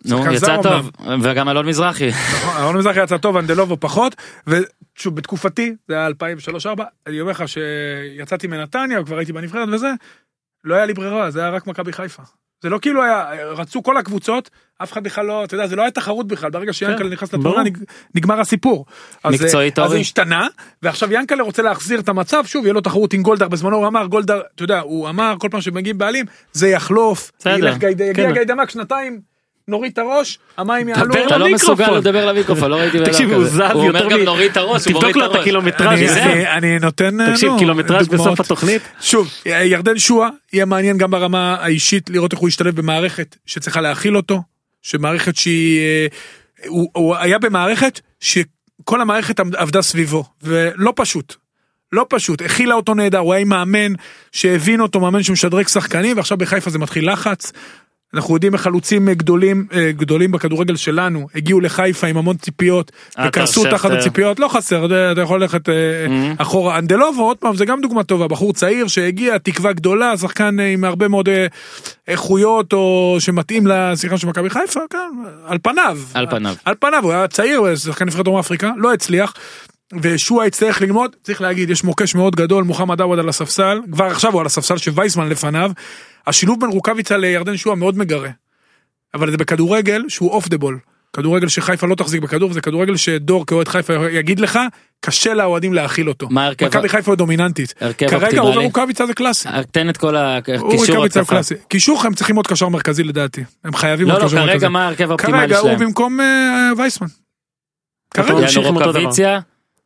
נו, יצא טוב וגם אלון מזרחי נכון, אהרון מזרחי יצא טוב, אנדלובו פחות, ושוב, בתקופתי, זה היה 2003-2004, אני אומר לך שיצאתי מנתניה, כבר הייתי בנבחרת וזה, לא היה לי ברירה, זה היה רק מכבי חיפה. זה לא כאילו היה, רצו כל הקבוצות, אף אחד בכלל לא, אתה יודע, זה לא היה תחרות בכלל, ברגע שיאנקל'ה נכנס לתמונה. נג- נגמר הסיפור. אז, מקצועית, אז זה? השתנה, ועכשיו יאנקל'ה רוצה להחזיר את המצב, שוב, יהיה לו תחרות עם גולדהר, בזמנו הוא אמר, גולדהר, אתה יודע, הוא אמר, כל פעם שמגיעים בעלים, זה יחלוף, ילך גייד- יגיע כן. גיידמק שנתיים, נוריד את הראש, המים יעלו. אתה לא. מסוגל לדבר למיקרופון לא ראיתי בן אדם תקשיב, הוא כזה. זז הוא אומר יותר גם מ- נוריד את הראש הוא תבדוק מוריד לו את את הראש. הקילומטראז' אני, זה. אני, אני נותן תקשיב, נו, קילומטראז'. בסוף התוכנית. שוב ירדן שואה יהיה מעניין גם ברמה האישית לראות איך הוא ישתלב במערכת שצריכה להכיל אותו שמערכת שהיא אה, הוא, היה במערכת שכל המערכת עבדה סביבו ולא פשוט. לא פשוט, הכילה אותו נהדר, הוא היה עם מאמן שהבין אותו, מאמן שמשדרג שחקנים, ועכשיו בחיפה זה מתחיל לחץ. אנחנו יודעים איך חלוצים אה, גדולים, אה, גדולים בכדורגל שלנו, הגיעו לחיפה עם המון ציפיות, עטר, וקרסו תחת. הציפיות, לא חסר, אתה- יכול ללכת אה, Mhm. אחורה. אנדלובו, עוד פעם, זה גם דוגמה טובה, בחור צעיר שהגיע, תקווה גדולה, שחקן אה, עם הרבה מאוד אה, איכויות, או שמתאים לשחקן של מכבי חיפה, כן, על פניו. על פניו. על פניו, הוא היה צעיר, שחקן נבחרת דרום אפריקה, לא הצליח. ושועה יצטרך ללמוד, צריך להגיד, יש מוקש מאוד גדול, מוחמד עווד על הספסל, כבר עכשיו הוא על הספסל שווייסמן לפניו. השילוב בין רוקאביצה לירדן שועה מאוד מגרה. אבל זה בכדורגל שהוא off the ball. כדורגל שחיפה לא תחזיק בכדור, זה כדורגל שדור כאוהד חיפה יגיד לך, קשה לאוהדים להכיל אותו. מה ההרכב? מכבי חיפה היא דומיננטית. הרכב כרגע? עובר רוקאביצה זה קלאסי. תן את כל הוא הקישור רוקאביצה הוא התקפה. קלאסי. קישור הם צריכים עוד קשר מרכזי לדעתי. הם חייבים לא עוד לא קשר מרכזי. כרגע מה ההרכב האופטימלי כרגע הוא שלהם? במקום אה, וייסמן. כרגע.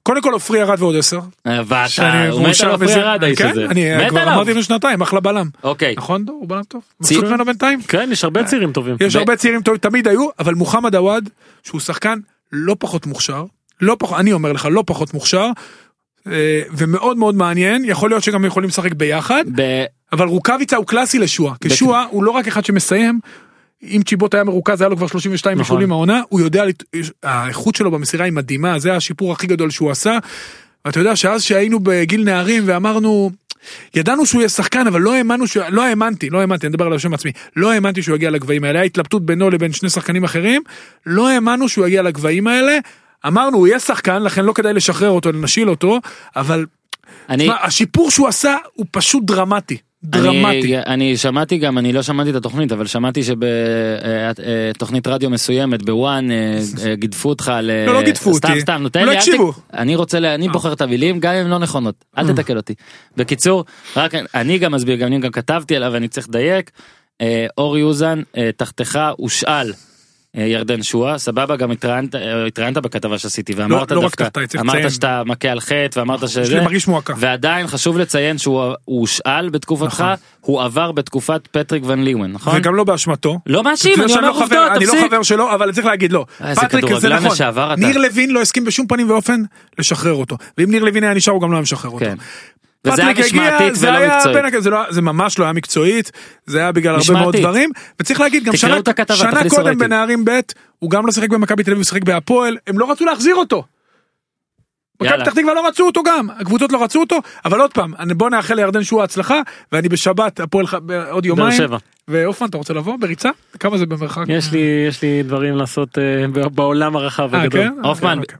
קוני כל עופרי ירד ועוד עשר. אה, ואתה הוא מת על עופרי. ארד האיש כן, הזה. אני מת כבר. אמרתי לפני שנתיים, אחלה בלם. אוקיי. נכון הוא בלם טוב. מבסוט ממנו בינתיים. כן, יש הרבה צעירים טובים. יש הרבה צעירים טובים, תמיד היו, אבל מוחמד עוואד, שהוא שחקן לא פחות מוכשר, לא פחות, אני אומר לך, לא פחות מוכשר, אה, ומאוד מאוד מעניין, יכול להיות שגם יכולים לשחק ביחד, אבל רוקאביצה הוא קלאסי לשועה, כי שועה הוא לא רק אחד שמסיים, אם צ'יבוט היה מרוכז היה לו כבר 32 נכון. בישולים העונה, הוא יודע, האיכות שלו במסירה היא מדהימה, זה השיפור הכי גדול שהוא עשה. ואתה יודע שאז שהיינו בגיל נערים ואמרנו, ידענו שהוא יהיה שחקן אבל לא האמנו, ש... לא האמנתי, לא האמנתי, אני מדבר על השם עצמי, לא האמנתי שהוא יגיע לגבהים האלה, היה התלבטות בינו לבין שני שחקנים אחרים, לא האמנו שהוא יגיע לגבהים האלה, אמרנו הוא יהיה שחקן לכן לא כדאי לשחרר אותו, נשיל אותו, אבל אני תשמע, השיפור שהוא עשה הוא פשוט דרמטי, דרמטי. אני, אני שמעתי גם, אני לא שמעתי את התוכנית, אבל שמעתי שבתוכנית רדיו מסוימת בוואן אה, אה, גידפו אותך ל... לא, לא גידפו סתם, אותי. סתם, נו, הם תן לא לי, אל הקשיבו. אני רוצה, ל- אני בוחר את המילים, גם אם לא נכונות, אל תתקל אותי. בקיצור, רק אני גם מסביר, גם אני גם כתבתי עליו ואני צריך לדייק. אה, אורי אוזן, אה, תחתיך הושאל. אה, ירדן שואה סבבה גם התראיינת אה, התראיינת בכתבה שעשיתי ואמרת לא רק דווקא לציין. אמרת שאתה מכה על חטא ואמרת יש שזה מרגיש מועקה. ועדיין חשוב לציין שהוא הוא הושאל בתקופתך נכון. הוא עבר בתקופת פטריק ון ליוון נכון? וגם לא באשמתו. לא מאשים אתה יודע אני אומר לא עובדות אני לא תפסיק. חבר שלו אבל צריך להגיד לא. איזה פטריק זה נכון. לשעבר אתה. ניר לוין לא הסכים בשום פנים ואופן לשחרר אותו. ואם ניר לוין היה נשאר הוא גם לא היה משחרר אותו. כן. וזה היה משמעתית זה ולא היה מקצועית. בין הכ- זה לא- זה ממש לא היה מקצועית, זה היה בגלל הרבה מאוד משמעתית. דברים, וצריך להגיד גם שנה הכתבה, שנה קודם. בנערים ב' הוא גם לא שיחק במכבי תל אביב, הוא שיחק בהפועל, הם לא רצו להחזיר אותו. מכבי. פתח תקווה לא רצו אותו גם, הקבוצות לא רצו אותו, אבל עוד פעם, אני- בוא נאחל לירדן שועה הצלחה, ואני בשבת הפועל ח- בעוד באר יומיים, שבע. ואופן אתה רוצה לבוא בריצה? כמה זה במרחק? יש לי יש לי דברים לעשות אה, ב- בעולם הרחב אה, הגדול. כן? הופמן. אוקיי.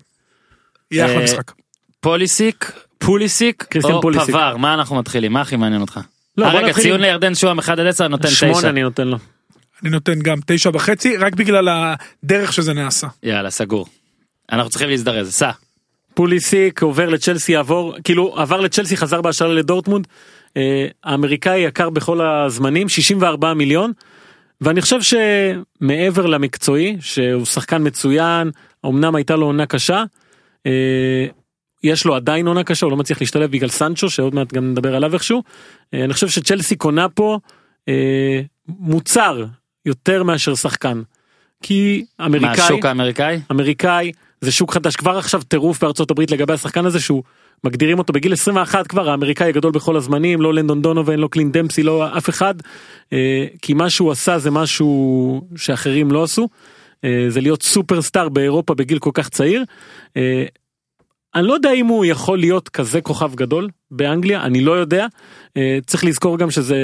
יהיה אחלה אה, משחק. פוליסיק פוליסיק או פוליסיק. פבר מה אנחנו מתחילים מה הכי מעניין אותך? לא, אה, רגע נתחיל ציון לירדן שוהם 1 עד 10 נותן שמונה 9 אני נותן לו. אני נותן גם תשע וחצי, רק בגלל הדרך שזה נעשה. יאללה סגור. אנחנו צריכים להזדרז סע. פוליסיק עובר לצ'לסי יעבור כאילו עבר לצ'לסי חזר בהשאלה לדורטמונד. אה, האמריקאי יקר בכל הזמנים 64 מיליון. ואני חושב שמעבר למקצועי שהוא שחקן מצוין אמנם הייתה לו עונה קשה. אה, יש לו עדיין עונה קשה הוא לא מצליח להשתלב בגלל סנצ'ו שעוד מעט גם נדבר עליו איכשהו. אה, אני חושב שצ'לסי קונה פה אה, מוצר יותר מאשר שחקן. כי אמריקאי מהשוק האמריקאי? אמריקאי זה שוק חדש כבר עכשיו טירוף בארצות הברית לגבי השחקן הזה שהוא מגדירים אותו בגיל 21 כבר האמריקאי הגדול בכל הזמנים לא לנדון דונובן לא קלין דמפסי לא אף אחד אה, כי מה שהוא עשה זה משהו שאחרים לא עשו אה, זה להיות סופרסטאר באירופה בגיל כל כך צעיר. אה, אני לא יודע אם הוא יכול להיות כזה כוכב גדול באנגליה אני לא יודע אה, צריך לזכור גם שזה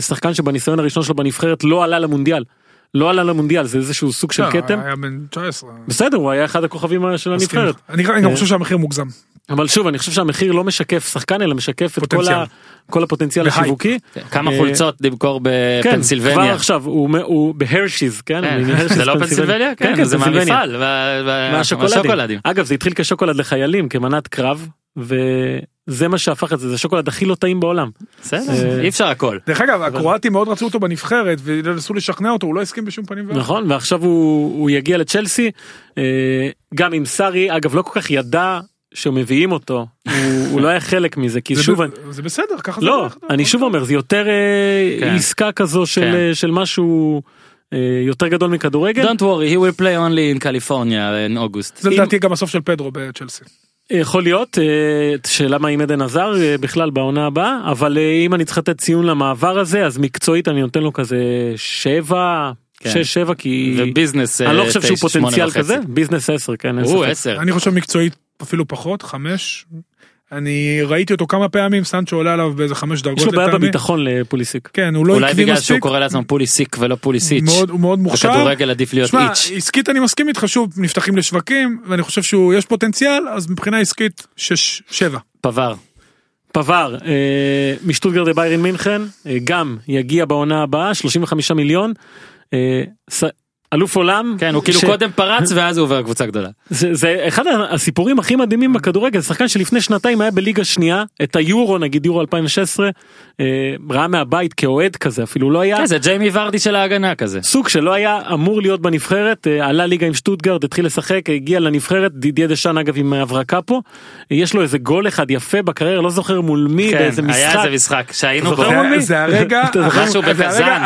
שחקן שבניסיון הראשון שלו בנבחרת לא עלה למונדיאל. לא עלה למונדיאל זה איזשהו סוג של לא, כתם היה בן 19. בסדר הוא היה אחד הכוכבים של. הנבחרת אני אני גם אה, חושב שהמחיר מוגזם. אבל שוב אני חושב שהמחיר לא משקף שחקן אלא משקף את כל. ה, כל הפוטנציאל בהייפ. השיווקי. כמה אה, חולצות למכור כן, כבר בפנסילבניה. עכשיו הוא, הוא ב Hershey's כן, כן, זה לא פנסילבניה? כן, זה פנסילבניה. מהמפעל. ב- ב- מהשוקולדים. אגב זה התחיל כשוקולד לחיילים כמנת קרב וזה מה שהפך את זה זה השוקולד הכי לא טעים בעולם. בסדר, אה, אי אפשר הכל. דרך אגב הקרואטים מאוד רצו אותו בנבחרת וניסו לשכנע אותו הוא לא הסכים בשום פנים ואופן. נכון ועכשיו הוא, יגיע לצ'לסי גם עם סארי אגב לא כל כך ידע שמביאים אותו הוא, הוא לא היה חלק מזה כי זה שוב ב- אני- זה בסדר ככה זה לא. אני שוב אומר זה יותר אה, כן. עסקה כזו של כן. אה, של משהו אה, יותר גדול מכדורגל Don't worry, he will play only in California in August. זה לדעתי גם הסוף של פדרו בצ'לסי. יכול להיות שאלה מה עם עדן עזר בכלל בעונה הבאה אבל אם אני צריך לתת ציון למעבר הזה אז מקצועית אני נותן לו כזה שבע כן. שש שבע כי וביזנס אני לא חושב שהוא תשע, שמונה פוטנציאל וחצי. כזה ביזנס 10 כן אין הוא ספק. עשר. אני חושב מקצועית אפילו פחות חמש. אני ראיתי אותו כמה פעמים סנצ'ו עולה עליו באיזה חמש דרגות יש לו בעיה. בביטחון לפוליסיק. כן הוא לא אולי עקבי בגלל שהוא מספיק. קורא לעצמו פוליסיק ולא פוליסיץ'. מאוד הוא מאוד מוכשר. בכדורגל עדיף להיות שמע, איץ'. עסקית אני מסכים איתך שוב נפתחים לשווקים ואני חושב שהוא יש פוטנציאל אז מבחינה עסקית שש שבע. פבר. פבר אה, משטוטגרד לביירן מינכן אה, גם יגיע בעונה הבאה 35 מיליון. אה, ס- אלוף עולם כן, הוא כאילו ש- קודם פרץ ואז הוא עובר קבוצה גדולה. זה, זה אחד הסיפורים הכי מדהימים בכדורגל זה שחקן שלפני שנתיים היה בליגה שנייה את היורו נגיד יורו 2016 אה, ראה מהבית כאוהד כזה אפילו לא היה כן, זה ג'יימי ורדי של ההגנה כזה. סוג שלא היה אמור להיות בנבחרת אה, עלה ליגה עם שטוטגרד התחיל לשחק הגיע לנבחרת דידיה דשאן אגב עם הברקה פה יש לו איזה גול אחד יפה בקריירה לא זוכר מול מי כן, באיזה היה משחק איזה משחק שהיינו בו. זה- זה הרגע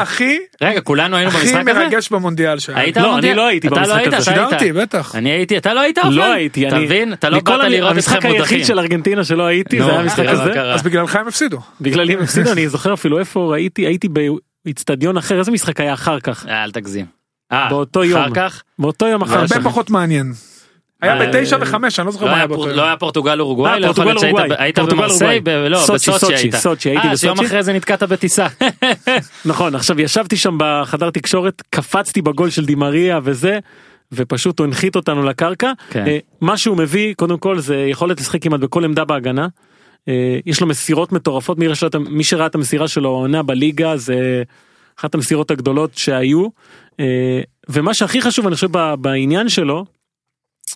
הכי רגע, כולנו היינו הכי במשחק הזה? מרגש במונדיאל. היית לא? אני לא הייתי במשחק לא היית, הזה. שידרתי בטח. אני הייתי, אתה לא היית אופן? לא הייתי אתה אני מבין? אתה לא באת לראות את המשחק היחיד. של ארגנטינה שלא הייתי זה היה המשחק הזה. אז בגללך הם הפסידו. בגללי הם הפסידו אני זוכר אפילו איפה ראיתי הייתי באיצטדיון אחר איזה משחק היה אחר כך אה, אל תגזים. אה, באותו יום. אחר כך? באותו יום אחר הרבה כך. פחות מעניין. היה אה, בתשע וחמש אני לא זוכר לא מה היה באותו. לא היה פורטוגל אורוגוואי? אה, לא יכול להיות שהיית במרסיי? לא, סוצ'י, בסוצ'י סוצ'י, היית. סוצ'י, הייתי אה, שיום בסוצ'י. אחרי זה נתקעת בטיסה. נכון עכשיו ישבתי שם בחדר תקשורת קפצתי בגול של דימריה וזה ופשוט הוא הנחית אותנו לקרקע. כן. אה, מה שהוא מביא קודם כל זה יכולת לשחק כמעט בכל עמדה בהגנה. אה, יש לו מסירות מטורפות מי שראה את- מי שראה את המסירה שלו העונה בליגה זה אחת המסירות הגדולות שהיו. אה, ומה שהכי חשוב אני חושב בעניין שלו.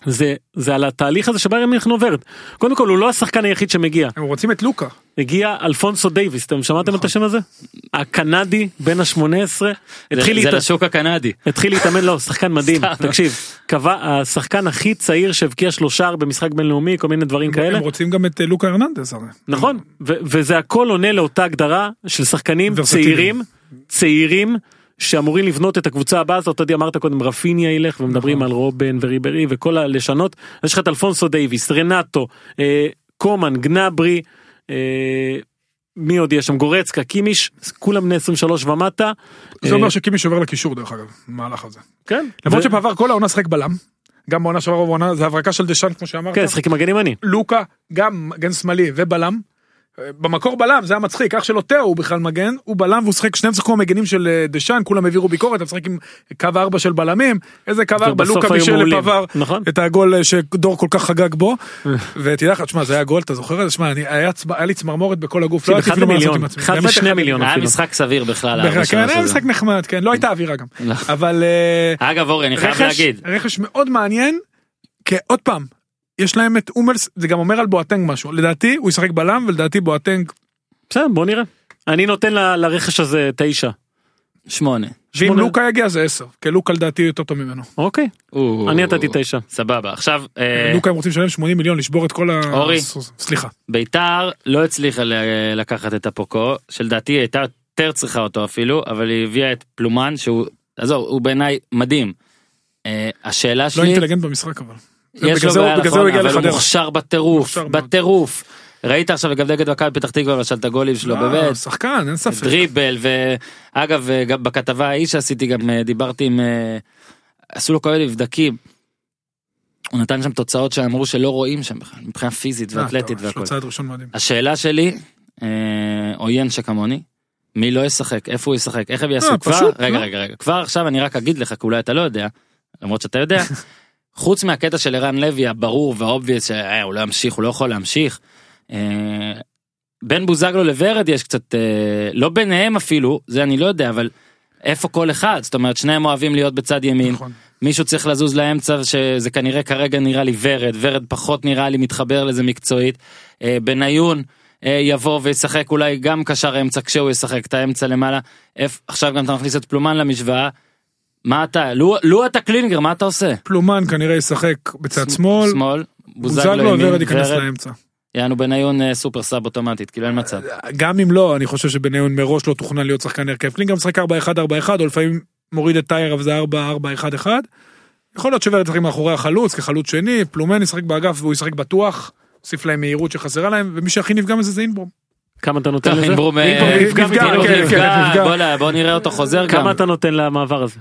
זה זה על התהליך הזה שביירן מינכן עוברת קודם כל הוא לא השחקן היחיד שמגיע הם רוצים את לוקה. הגיע אלפונסו דייוויס אתם שמעתם את השם הזה? הקנדי בן ה-18 התחיל זה להת- לשוק הקנדי. התחיל להתאמן לא שחקן מדהים סתם. תקשיב קבע השחקן הכי צעיר שהבקיע שלושה במשחק בינלאומי כל מיני דברים כאלה הם רוצים גם את אה, לוקה הרננדז הרי. נכון ו- וזה הכל עונה לאותה הגדרה של שחקנים. צעירים צעירים שאמורים לבנות את הקבוצה הבאה הזאת אתה יודע אמרת קודם רפיניה ילך ומדברים נכון. על רובן וריברי וכל הלשנות יש לך את אלפונסו דייוויס רנטו אה, קומן גנברי. אה, מי עוד יש שם גורצקה קימיש כולם בני 23 ומטה. זה אה, אומר שקימיש עובר לקישור דרך אגב. במהלך הזה. כן. למרות ו- שפעבר כל העונה שחק בלם. גם בעונה שעברה ובעונה זה הברקה של דשאן כמו שאמרת. כן שחק עם מגן ימני. לוקה גם מגן שמאלי ובלם. במקור בלם זה היה מצחיק אח שלו תאו הוא בכלל מגן הוא בלם והוא שיחק שניהם שיחקו המגנים של אה, דשאן כולם העבירו ביקורת אתה משחק עם קו ארבע של בלמים איזה קו ארבע לוקה בישל. לפבר נכון. את הגול אה, שדור כל כך חגג בו ותדע לך תשמע זה היה גול אתה זוכר את זה שמע אני היה לי צמרמורת בכל הגוף לא אחד ידעתי אפילו מה לעשות עם עצמי. אחד אחד מיליון. היה. משחק סביר בכלל. כן היה. משחק נחמד כן לא הייתה אווירה גם לא. אבל אה, אגב אורי אני חייב להגיד. רכש מאוד מעניין, כי עוד פעם, יש להם את אומלס, זה גם אומר על בואטנג משהו, לדעתי הוא ישחק בלם ולדעתי בואטנג, בסדר בוא נראה. אני נותן ל- לרכש הזה תשע. שמונה. ואם שמונה- לוקה יגיע זה 10, כי לוקה לדעתי יותר טוב ממנו. אוקיי או, אני נתתי תשע. סבבה עכשיו אה, לוקה הם רוצים לשלם 80 מיליון לשבור את כל ה... אורי. סליחה. ביתר לא הצליחה ל- לקחת את הפוקו שלדעתי היא הייתה יותר צריכה אותו אפילו אבל היא הביאה את פלומן שהוא עזוב הוא בעיניי מדהים. אה, השאלה לא שלי אינטליגנט במשחק אבל. יש לו בעיה נכון אבל הוא. מוכשר בטירוף. בטירוף. ראית עכשיו גם נגד מכבי פתח תקווה למשל את הגולים שלו באמת שחקן אין ספק. דריבל ואגב אה, גם בכתבה ההיא שעשיתי גם אה, דיברתי עם אה, עשו לו כל מיני מבדקים. הוא נתן שם תוצאות שאמרו שלא רואים שם בכלל מבחינה פיזית ואתלטית והכל. השאלה שלי עוין שכמוני מי לא ישחק איפה הוא ישחק איך הם יעשו כבר רגע? רגע רגע כבר עכשיו אני רק אגיד לך כי אולי אתה לא יודע למרות שאתה יודע חוץ מהקטע של ערן לוי הברור והאובייס שהוא לא ימשיך הוא לא יכול להמשיך. אה, בין בוזגלו לוורד יש קצת אה, לא ביניהם אפילו זה אני לא יודע אבל איפה כל אחד זאת אומרת שניהם אוהבים להיות בצד ימין נכון. מישהו צריך לזוז לאמצע שזה כנראה כרגע נראה לי ורד ורד פחות נראה לי מתחבר לזה מקצועית אה, בניון אה, יבוא וישחק אולי גם קשר אמצע כשהוא ישחק את האמצע למעלה if, עכשיו גם אתה מכניס את פלומן למשוואה. מה אתה לו, לו אתה קלינגר מה אתה עושה? פלומן כנראה ישחק בצד שמאל. שמאל בוזגלו ורד ייכנס לאמצע. יענו בניון אה, super sub אוטומטית כאילו אין מצב. גם אם לא אני חושב שבניון מראש לא תוכנן להיות שחקן הרכב. קלינגר משחק 4-1-4-1 או לפעמים מוריד את טייר אבל זה 4-4-1-1. יכול להיות שוורד ישחק מאחורי החלוץ כחלוץ שני פלומן ישחק באגף והוא ישחק בטוח. הוסיף להם מהירות שחסרה להם ומי שהכי נפגע מזה זה אינברום. כמה אתה נותן לזה? אינברום אה, נפגע, אינברום כן, נפגע, כן, בוא נראה אותו חוזר גם. כמה אתה נותן למעבר הזה?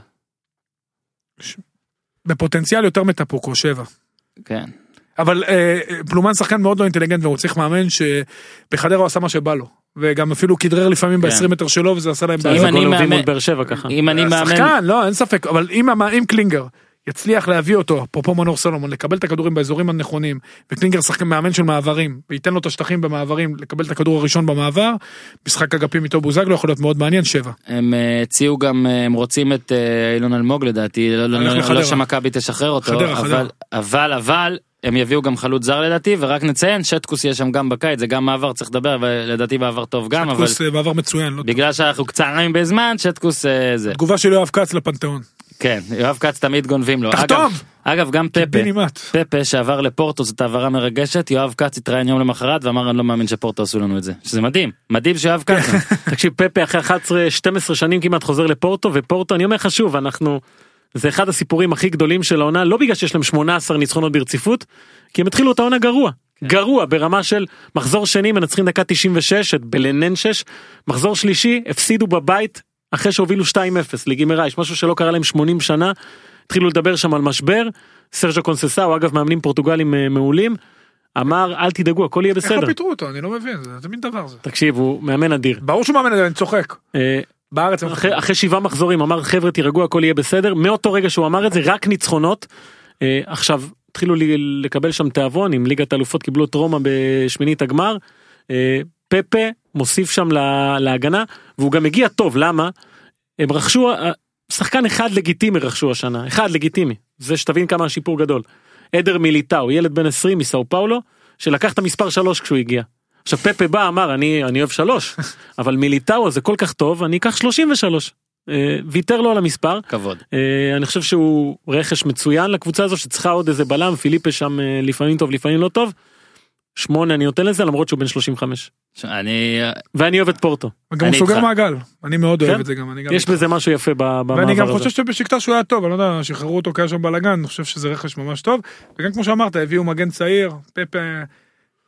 בפוטנציאל יותר מטפוקו 7. כן. אבל אה, פלומן שחקן מאוד לא אינטליגנט והוא צריך מאמן שבחדרה הוא עשה מה שבא לו. וגם אפילו כדרר לפעמים כן. ב-20 מטר שלו וזה עשה להם אם בעיה. זה אני מאמן- שבע ככה. אם אני מאמן שחקן לא אין ספק אבל אם אם קלינגר יצליח להביא אותו אפרופו מנור סלומון לקבל את הכדורים באזורים הנכונים וקלינגר שחקן מאמן של מעברים וייתן לו את השטחים במעברים לקבל את הכדור הראשון במעבר משחק אגפים איתו בוזגלו יכול להיות מאוד מעניין שבע. הם אה, הציעו גם אה, הם רוצים את אה, אילון אלמוג לדעתי לא- לא- לא. לא שמכבי תשחרר אותו חדרה, חדרה. אבל אבל אבל הם יביאו גם חלוץ זר לדעתי ורק נציין שטקוס יהיה שם גם בקיץ זה גם מעבר צריך לדבר ולדעתי מעבר טוב גם אבל מעבר מצוין. לא. בגלל שאנחנו קצרים בזמן שטקוס זה תגובה של יואב כץ לפנתיאון. כן יואב כץ תמיד גונבים לו. תחתום! אגב, אגב גם פפה. פפה שעבר לפורטו זאת העברה מרגשת יואב כץ התראיין יום למחרת ואמר אני לא מאמין שפורטו עשו לנו את זה. שזה מדהים מדהים שיואב כץ. תקשיב פפה אחרי 11 12 שנים כמעט חוזר לפורטו ופורטו אני אומר לך שוב אנחנו זה אחד הסיפורים הכי גדולים של העונה לא בגלל שיש להם 18 ניצחונות ברציפות כי הם התחילו את העונה גרוע. גרוע ברמה של מחזור שני מנצחים דקה 96 את בלנן 6 מחזור שלישי הפסידו בבית אחרי שהובילו 2-0 לגימר רייש משהו שלא קרה להם 80 שנה התחילו לדבר שם על משבר סרג'ו קונססאו אגב מאמנים פורטוגלים אה, מעולים אמר אל תדאגו הכל יהיה איך בסדר לא פיטרו אותו אני לא מבין זה תמיד דבר זה. תקשיב הוא מאמן אדיר. ברור שהוא מאמן זה אני צוחק. אה, בארץ אחרי, אחרי שבעה מחזורים אמר חבר'ה תירגעו הכל יהיה בסדר מאותו רגע שהוא אמר את זה רק ניצחונות. אה, עכשיו התחילו לקבל שם תיאבון עם ליגת האלופות קיבלו את רומא בשמינית הגמר. פפה מוסיף שם לה, להגנה והוא גם הגיע טוב למה הם רכשו אה, שחקן אחד לגיטימי רכשו השנה אחד לגיטימי זה שתבין כמה השיפור גדול. עדר מיליטאו ילד בן 20 מסאו פאולו שלקח את המספר 3 כשהוא הגיע. עכשיו פפה בא אמר אני אני אוהב שלוש אבל מיליטאו זה כל כך טוב אני אקח 33 אה, ויתר לו על המספר כבוד אה, אני חושב שהוא רכש מצוין לקבוצה הזו שצריכה עוד איזה בלם פיליפה שם לפעמים טוב לפעמים לא טוב. שמונה אני נותן לזה למרות שהוא בן 35 אני ואני אוהב את פורטו גם הוא אני סוגר. מעגל אני מאוד כן? אוהב את זה גם אני גם יש. בזה משהו יפה במעבר ואני גם הזה. חושב שבשקטה שהוא היה טוב, אני לא יודע, שחררו אותו כי היה שם בלאגן, אני חושב שזה רכש ממש טוב. וגם כמו שאמרת, הביאו מגן צעיר, פפה,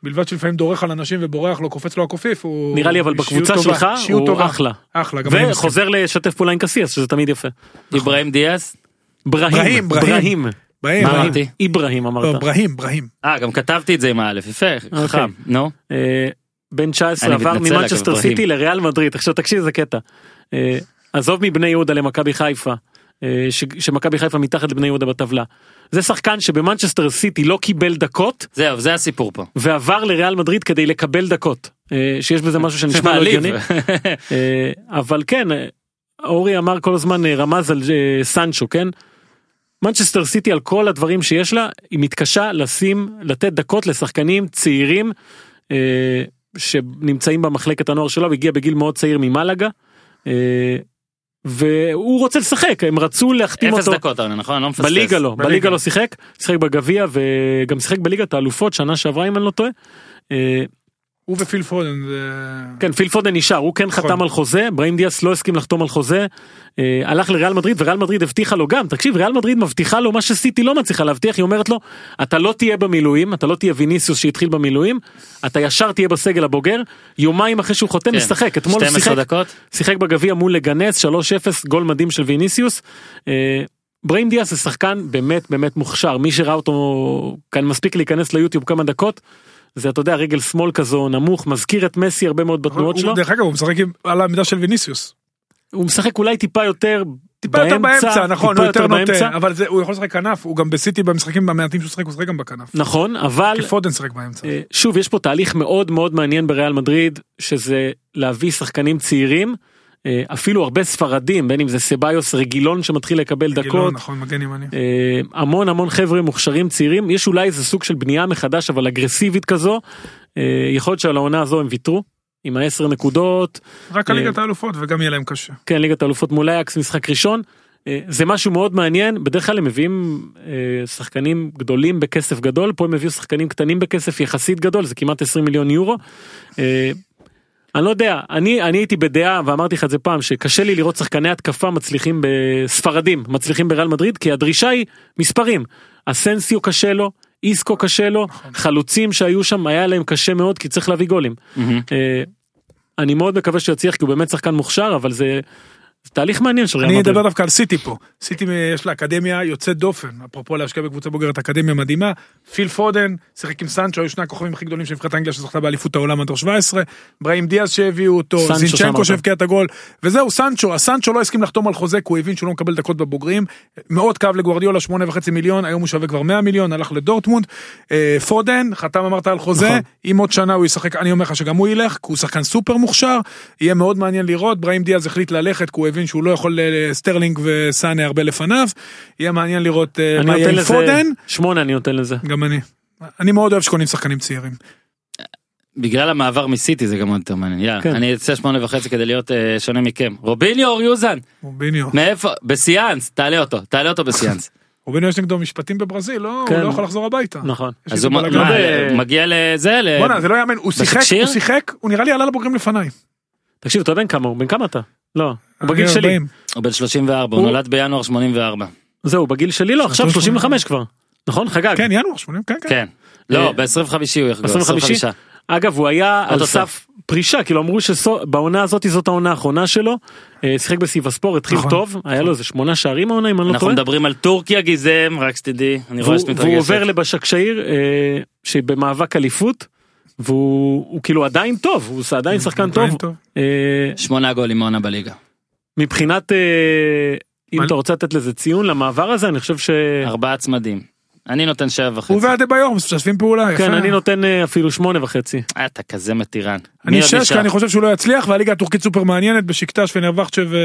בלבד שלפעמים דורך על אנשים ובורח לו, קופץ לו הקופיף, הוא... נראה לי אבל בקבוצה טובה, שלך הוא טובה. אחלה אחלה. וחוזר לשתף פעולה עם קסיאס שזה תמיד יפה. אברהים דיאס ברהים ברהים, ברהים מה. אמרתי? איברהים לא, אמרת. ברהים, ברהים. אה גם כתבתי את זה עם האלף יפה אוקיי. חכם נו אה, בן 19 אני עבר ממנצ'סטר. סיטי לריאל מדריד עכשיו תקשיב איזה קטע. אה, עזוב מבני יהודה למכבי חיפה אה, ש- שמכבי חיפה מתחת לבני יהודה בטבלה. זה שחקן שבמנצ'סטר סיטי לא קיבל דקות זהו זה הסיפור פה. ועבר לריאל מדריד כדי לקבל דקות אה, שיש בזה משהו שנשמע לא. הגיוני אבל כן אורי אמר כל הזמן רמז על סנצ'ו כן. מנצ'סטר סיטי על כל הדברים שיש לה היא מתקשה לשים לתת דקות לשחקנים צעירים שנמצאים במחלקת הנוער שלו והגיע בגיל מאוד צעיר ממלגה. אה, והוא רוצה לשחק הם רצו להחתים אותו. דקות נכון? לא מפספס. בליגה לא, בליגה. בליגה לא שיחק, שיחק בגביע וגם שיחק בליגת האלופות שנה שעברה אם אני לא טועה. הוא ופיל פודן. כן פיל פודן נשאר הוא כן נכון. חתם על חוזה בראים דיאס לא הסכים לחתום על חוזה אה, הלך לריאל מדריד וריאל מדריד הבטיחה לו גם תקשיב ריאל מדריד מבטיחה לו מה שסיטי לא מצליחה להבטיח היא אומרת לו אתה לא תהיה במילואים אתה לא תהיה ויניסיוס שהתחיל במילואים אתה ישר תהיה בסגל הבוגר יומיים אחרי שהוא חותם כן. משחק אתמול הוא 12 שיחק. שיחק בגביע מול לגנס 3-0 גול מדהים של ויניסיוס. אה, בראים דיאס זה שחקן באמת באמת מוכשר מי שראה אותו כאן מספיק להיכנס ליוטיוב כמה דקות. זה אתה יודע רגל שמאל כזו נמוך מזכיר את מסי הרבה מאוד בתנועות שלו דרך אגב הוא משחק על העמידה של ויניסיוס. הוא משחק אולי טיפה יותר טיפה יותר באמצע נכון הוא יותר באמצע. נוטה אבל זה- הוא יכול לשחק כנף הוא גם בסיטי במשחקים המעטים שהוא שיחק הוא שיחק גם בכנף. נכון אבל כי פודן שיחק באמצע. אה, שוב יש פה תהליך מאוד מאוד מעניין בריאל מדריד שזה להביא שחקנים צעירים אפילו הרבה ספרדים בין אם זה סביוס רגילון שמתחיל לקבל גילון, דקות נכון מגן ימני. אה, המון המון חבר'ה מוכשרים צעירים יש אולי איזה סוג של בנייה מחדש אבל אגרסיבית כזו אה, יכול להיות שעל העונה הזו הם ויתרו עם העשר נקודות רק על אה, ליגת האלופות וגם יהיה להם קשה. כן ליגת האלופות מול אייקס משחק ראשון. אה, זה משהו מאוד מעניין בדרך כלל הם מביאים אה, שחקנים גדולים בכסף גדול פה הם הביאו שחקנים קטנים בכסף יחסית גדול זה כמעט 20 מיליון יורו. אני לא יודע אני אני הייתי בדעה ואמרתי לך את זה פעם שקשה לי לראות שחקני התקפה מצליחים בספרדים מצליחים בריאל מדריד כי הדרישה היא מספרים. אסנסיו קשה לו איסקו קשה לו חלוצים שהיו שם היה להם קשה מאוד כי צריך להביא גולים. אה, אני מאוד מקווה שהוא יצליח כי הוא באמת שחקן מוכשר אבל זה, זה תהליך מעניין של ריאל אני מדריד. אדבר דווקא על סיטי פה. סיטי אה, יש לה אקדמיה יוצאת דופן, אפרופו להשקיע בקבוצה בוגרת אקדמיה מדהימה. פיל פודן, שיחק עם סנצ'ו, היו שני הכוכבים הכי גדולים של נבחרת אנגליה שזכתה באליפות העולם עד 17. בראים דיאז שהביאו אותו, זינצ'נקו. שהבקיע את הגול. וזהו, סנצ'ו, הסנצ'ו לא הסכים לחתום על חוזה כי הוא הבין שהוא לא מקבל דקות בבוגרים. מאוד כאב שמונה וחצי מיליון, היום הוא שווה כבר 100 מיליון, הלך לדורטמונד. אה, פודן, חתם אמרת על חוזה, נכון. אם עוד שנה הוא ישחק, אני אומר לך שגם הוא ילך, כי הוא שחקן סופר מוכשר, יהיה מאוד מעניין לראות, בראהים דיאז החליט ללכת, כי הוא הבין שהוא לא יכול אה, סטרלינג וסאנה הרבה לפניו, יהיה מעניין לראות אה, אני מה יהיה נותן עם פודן, שמונה אני נותן לזה. גם אני. אני מאוד אוהב שקונים שחקנים צעירים. בגלל המעבר מסיטי זה גם עוד יותר מעניין. יאללה, כן. אני אצא שמונה וחצי כדי להיות אה, שונה מכם. רוביניו אורי אוזן, רוביניו. מאיפה? בסיאנס, תעלה אותו, תעלה אותו בסיאנס. רוביניו יש נגדו משפטים בברזיל, לא, כן. הוא לא יכול לחזור הביתה. נכון. אז הוא בלאגן. מה, ב- מגיע לזה, ל- בואנה זה לא יאמן, הוא שיחק? הוא שיחק, הוא נראה לי עלה לבוגרים לפניי. תקשיב אתה יודע בן כמה הוא בן כמה אתה? לא. הוא בגיל שלי. 40. הוא בן 34, הוא נולד בינואר 84. זהו בגיל שלי לא עכשיו 35 כבר. נכון חגג. כן ינואר 80, כן כן. כן. אה, לא, ב-25 הוא יחגוג. 25? 25. אגב הוא היה על. סף פרישה כאילו אמרו שבעונה הזאת זאת העונה האחרונה שלו. אה, שיחק בסיבספור התחיל נכון. טוב היה לו איזה שמונה שערים העונה אם אני לא אנחנו טועה. מדברים על טורקיה גיזם, רק שתדעי, אני רואה שאת והוא, והוא עובר מתרגשת. לבשקשאיר אה, שבמאבק אליפות והוא הוא כאילו עדיין טוב הוא עדיין שחקן טוב. אה, שמונה גולים מעונה בליגה. מבחינת אה, אם אתה רוצה לתת לזה ציון למעבר הזה אני חושב ש... ארבעה צמדים. אני נותן שבע וחצי. הוא ואדה ביור משתפים פעולה. כן אני נותן אה, אפילו שמונה וחצי. אתה כזה מתירן. אני שש? כי אני חושב שהוא לא יצליח והליגה הטורקית סופר מעניינת בשקטש ונרווחצ'ה ו...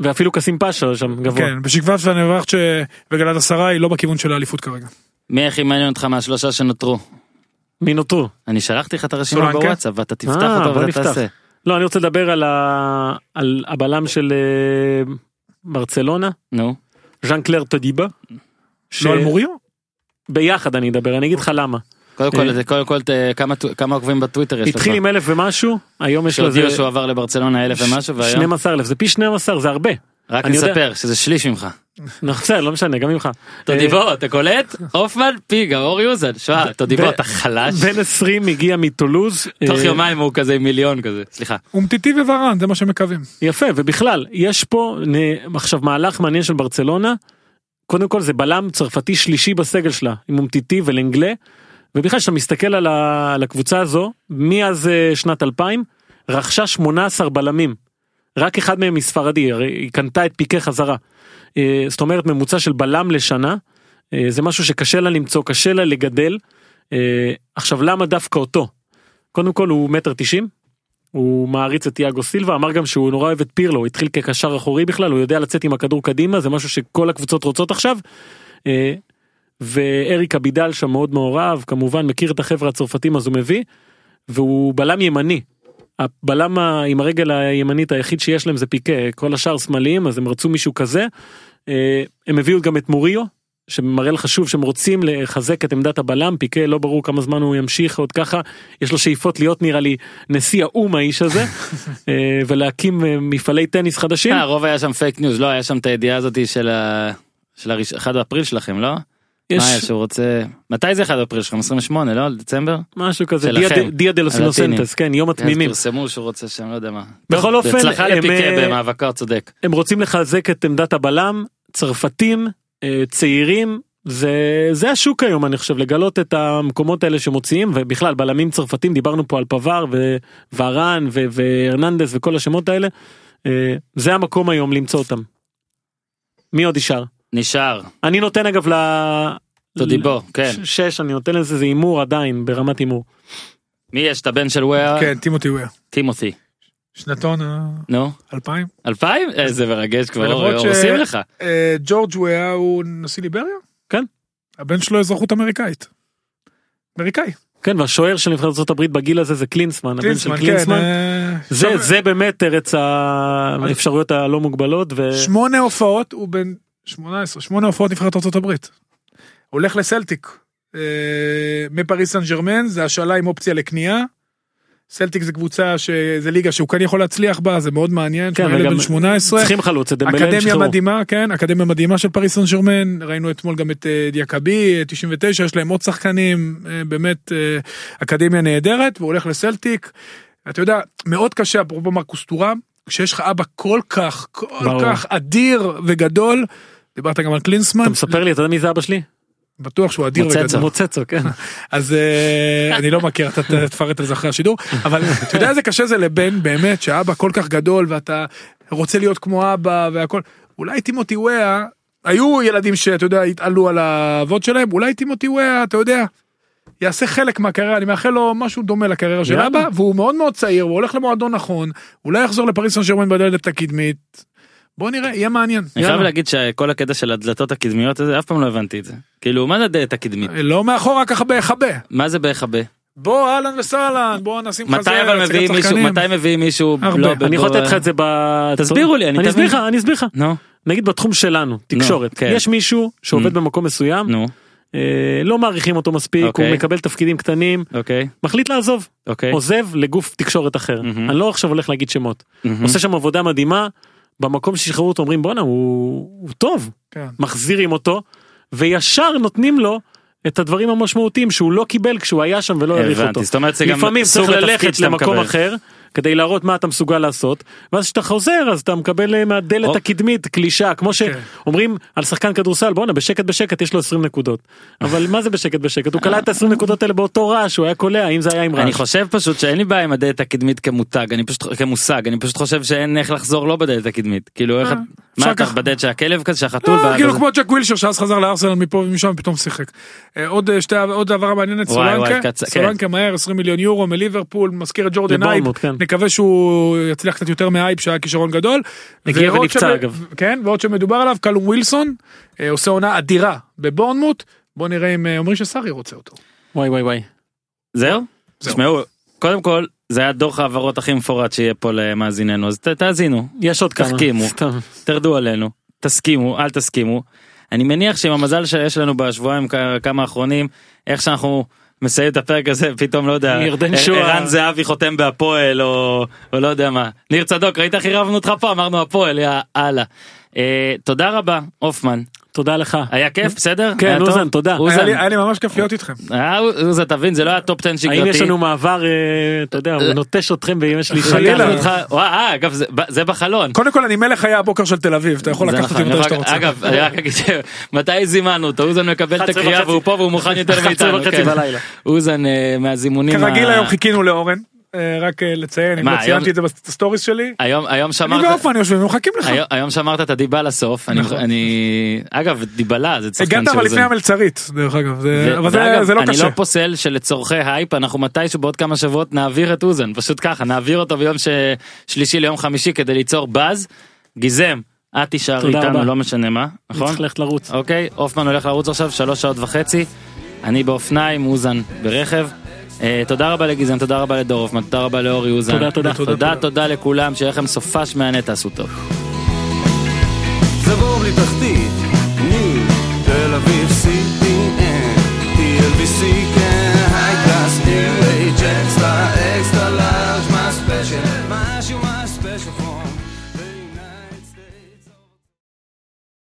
ואפילו קסים פאשה שם גבוה. כן בשקטש ונרווחצ'ה וגלת עשרה היא לא בכיוון של האליפות כרגע. מי הכי מעניין אותך מהשלושה שנותרו? מי נותרו? אני שלחתי לך את הרשימה? בוואטסאפ ואתה תפתח אה, אותה ואתה. תעשה. לא אני רוצה לדבר על, ה... על הבלם של אה, ברצלונה נו. ז'אן קלר טודיבה. ש- לא על מוריו? ביחד אני אדבר אני אגיד לך למה. קודם כל, קודם כל, כמה עוקבים בטוויטר יש לך? התחיל עם אלף ומשהו היום יש לו שהודיעו שהוא עבר לברצלונה אלף ומשהו והיום 12 אלף זה פי 12 זה הרבה. רק. נספר שזה שליש ממך. נכון, לא משנה גם ממך. תודיבו אתה קולט? הופמן פיגה אור יוזן. שמע תודיבו ב- אתה חלש. בן 20 הגיע מטולוז. תוך אה, יומיים הוא כזה מיליון כזה. סליחה. אומטיטי וורן זה מה שמקווים. יפה ובכלל יש פה עכשיו מהלך מעניין של ברצלונה. קודם כל זה בלם צרפתי שלישי בסגל שלה עם אומטיטי ולנגלה. ובכלל כשאתה מסתכל על הקבוצה הזו מאז אה, שנת 2000 רכשה 18 בלמים. רק אחד מהם מספרדי הרי היא קנתה את פיקי חזרה. אה, זאת אומרת ממוצע של בלם לשנה. אה, זה משהו שקשה לה למצוא קשה לה לגדל. אה, עכשיו למה דווקא אותו? קודם כל הוא מטר תשעים. הוא מעריץ את תיאגו סילבה אמר גם שהוא נורא אוהב את פירלו הוא התחיל כקשר אחורי בכלל הוא יודע לצאת עם הכדור קדימה זה משהו שכל הקבוצות רוצות עכשיו. ואריק אבידל שם מאוד מעורב כמובן מכיר את החבר'ה הצרפתים אז הוא מביא. והוא בלם ימני. הבלם עם הרגל הימנית היחיד שיש להם זה פיקה, כל השאר שמאליים, אז הם רצו מישהו כזה. אה, הם הביאו גם את מוריו, שמראה לך שוב שהם רוצים לחזק את עמדת הבלם, פיקה לא ברור כמה זמן הוא ימשיך עוד ככה, יש לו שאיפות להיות נראה לי נשיא האו"ם האיש הזה, אה, ולהקים אה, מפעלי טניס חדשים. הרוב היה שם fake news, לא היה שם את הידיעה הזאתי של ה... של הראש... 1 באפריל שלכם, לא? יש מה שהוא רוצה... מתי זה 1 באפריל שלכם? 28, לא? דצמבר? משהו כזה, día- de los. inocentes, כן, יום התמימים. פרסמו שהוא רוצה שם, לא יודע מה. בכל אופן, בהצלחה הם, לפיקה אה, במאבקו הצודק. הם רוצים לחזק את עמדת הבלם, צרפתים, אה, צעירים, זה, זה השוק היום אני חושב לגלות את המקומות האלה שמוציאים ובכלל בלמים צרפתים דיברנו פה על פבר וורן ו- והרננדס וכל השמות האלה. אה, זה המקום היום למצוא אותם. מי עוד נשאר? נשאר. אני נותן אגב ל... תודיבו, כן. שש אני נותן לזה זה הימור עדיין ברמת הימור. מי יש? את הבן של וויה? כן, טימותי וויר. טימותי. שנתון נו. 2000. אלפיים? איזה מרגש כבר, עושים לך. אה, ג'ורג' וויה הוא נשיא ליבריה? כן. הבן שלו אזרחות אמריקאית. אמריקאי. כן והשוער של נבחרת ארצות הברית בגיל הזה זה קלינסמן. הבן של קלינסמן, כן. אה, זה זה באמת ארץ האפשרויות הלא מוגבלות ו... שמונה הופעות הוא בן 18 שמונה הופעות נבחרת ארצות הברית. הולך לסלטיק. אה, מפריס סן ג'רמן זה השאלה עם אופציה לקנייה. סלטיק זה קבוצה שזה ליגה שהוא כן יכול להצליח בה זה מאוד מעניין. כן, ילד בן 18. צריכים חלוץ את דמבלה אקדמיה שחררו. מדהימה כן אקדמיה מדהימה של פריס סן ג'רמן ראינו אתמול גם את אה, דיאקבי אה, 99 יש להם עוד שחקנים אה, באמת אה, אקדמיה נהדרת והוא הולך לסלטיק. אתה יודע מאוד קשה אפרופו מרקוס טורם כשיש לך אבא כל כך כל ברור. כך אדיר וגדול. דיברת גם על קלינסמן אתה מספר לי אתה יודע מי זה אבא שלי? בטוח שהוא אדיר מוצצו. וגדול. מוצצו כן. אז אה, אני לא מכיר אתה תפרט על זה אחרי השידור אבל אתה יודע איזה קשה זה לבן באמת שאבא כל כך גדול ואתה רוצה להיות כמו אבא והכל אולי טימותי וויה היו ילדים שאתה יודע התעלו על האבות שלהם אולי טימותי וויה אתה יודע. יעשה חלק מהקריירה אני מאחל לו משהו דומה לקריירה של. אבא והוא מאוד מאוד צעיר הוא הולך למועדון נכון אולי יחזור לפריס סן ג'רמן בדלת הקדמית. בוא נראה יהיה מעניין. אני. חייב להגיד שכל הקטע של הדלתות הקדמיות הזה אף פעם לא הבנתי את זה. כאילו מה זה הדלת הקדמית? לא מאחורה ככה בהיחבא. מה זה בהיחבא? בוא אהלן וסהלן בוא נשים לך מתי אבל הצגת מביאים מישהו. מתי מביאים מישהו הרבה. לא אני יכול לתת לך את זה ב... תסבירו לי, אני אני אסביר לך אני אסביר לך. נו נגיד בתחום שלנו תקשורת כן. יש מישהו שעובד. במקום מסוים נו אה, לא מעריכים אותו מספיק אוקיי. הוא מקבל תפקידים קטנים אוקיי מחליט לעזוב אוקיי. עוזב לגוף תקשורת אחר מהמם. אני לא עכשיו הולך להגיד שמות מהמם. עושה שם עבודה מדהימה במקום ששחררו אותו אומרים בואנה הוא הוא טוב כן. מחזירים אותו וישר נותנים לו את הדברים המשמעותיים שהוא לא קיבל כשהוא היה שם ולא העריך אותו. הבנתי זאת אומרת זה גם לפעמים צריך ללכת למקום מקבל. אחר כדי להראות מה אתה מסוגל לעשות ואז כשאתה חוזר אז אתה מקבל אה, מהדלת או. הקדמית קלישה כמו כן. שאומרים על שחקן כדורסל בואנה בשקט בשקט יש לו 20 נקודות אבל מה זה בשקט בשקט הוא קלע את ה-20 נקודות האלה באותו רעש הוא היה קולע אם זה היה עם אני רעש. חושב פשוט שאין לי בעיה עם הדלת הקדמית כמותג אני פשוט כמושג אני פשוט חושב שאין איך לחזור לא בדלת הקדמית כאילו איך אה, מה אתה. בדלת של הכלב כזה שהחתול אה, בא- כאילו? כמו ג'ק ווילשר שאז חזר לארסנל מפה ומשם ופתאום שיחק. אה, עוד אה, שתי עוד העברה מעניינת סולנקה כן. סולנקה מהר 20 מיליון יורו מליברפול מזכיר את ג'ורדן אייב כן. נקווה שהוא יצליח קצת יותר מאייב שהיה כישרון גדול. הגיע ועוד ונפצע, אגב. כן ועוד שמדובר עליו קלום ווילסון עושה עונה אדירה בבורנמוט בוא נראה אם אומרים שסארי רוצה אותו. וואי וואי וואי. זהו? זהו. תשמעו קודם כל זה היה דוח העברות הכי מפורט שיהיה פה למאזיננו אז ת- תאזינו יש עוד כמה. תחכימו. סתם. תרדו עלינו תסכימו אל תסכימו. אני מניח שעם המזל שיש לנו בשבועיים כמה האחרונים איך שאנחנו מסיים את הפרק הזה פתאום לא יודע שועה. ערן זהבי חותם בהפועל או, או לא יודע מה ניר צדוק ראית איך עירבנו אותך פה אמרנו הפועל יא אללה. אה, תודה רבה הופמן תודה לך. היה כיף בסדר? כן? אוזן, תודה. היה אוזן, לי- לי ממש כיף להיות איתכם. אה, אוזן תבין זה לא היה טופ 10 שגרתי. האם יש לנו מעבר אה, אתה יודע הוא נוטש אתכם בימי שלישי. חלילה. לקחנו אותך, וואי, אה, אגב זה- זה בחלון. קודם כל אני מלך היה הבוקר של תל אביב אתה יכול לקחת נכון, אותי מתי שאתה רוצה. אגב, אני רק אגיד מתי זימנו אותו, אוזן מקבל את 11 הקריאה. והוא פה והוא מוכן יותר 11 מאיתנו. וחצי כן. בלילה. אוזן אה, מהזימונים. כרגיל היום חיכינו לאורן אה, רק אה, לציין אם מה, לא היום- ציינתי את זה בסטוריס שלי. היום היום אני שמרת, ואופן יושבים ומחכים לך. היום- היום שמרת את הדיבה לסוף, אני- נכון. אני, אגב דיבלה זה שחקן הגעת אבל לפני. המלצרית דרך אגב זה- אבל זה- לא אני קשה. לא פוסל שלצורכי הייפ אנחנו מתישהו בעוד כמה שבועות נעביר את אוזן פשוט ככה נעביר אותו ביום ש- שלישי ליום חמישי כדי ליצור באז. גיזם את תישארי תודה איתנו רבה. לא משנה מה אני נכון? צריך ללכת לרוץ. אוקיי, הופמן הולך לרוץ עכשיו שלוש שעות וחצי, אני באופניים, אוזן ברכב. אה, תודה רבה לגזען, תודה רבה לדור הופמן, תודה רבה לאורי אוזן. תודה, תודה. תודה, תודה, תודה לכולם, שיהיה לכם סופש מהנה, תעשו טוב. זה בור בלי תחתית,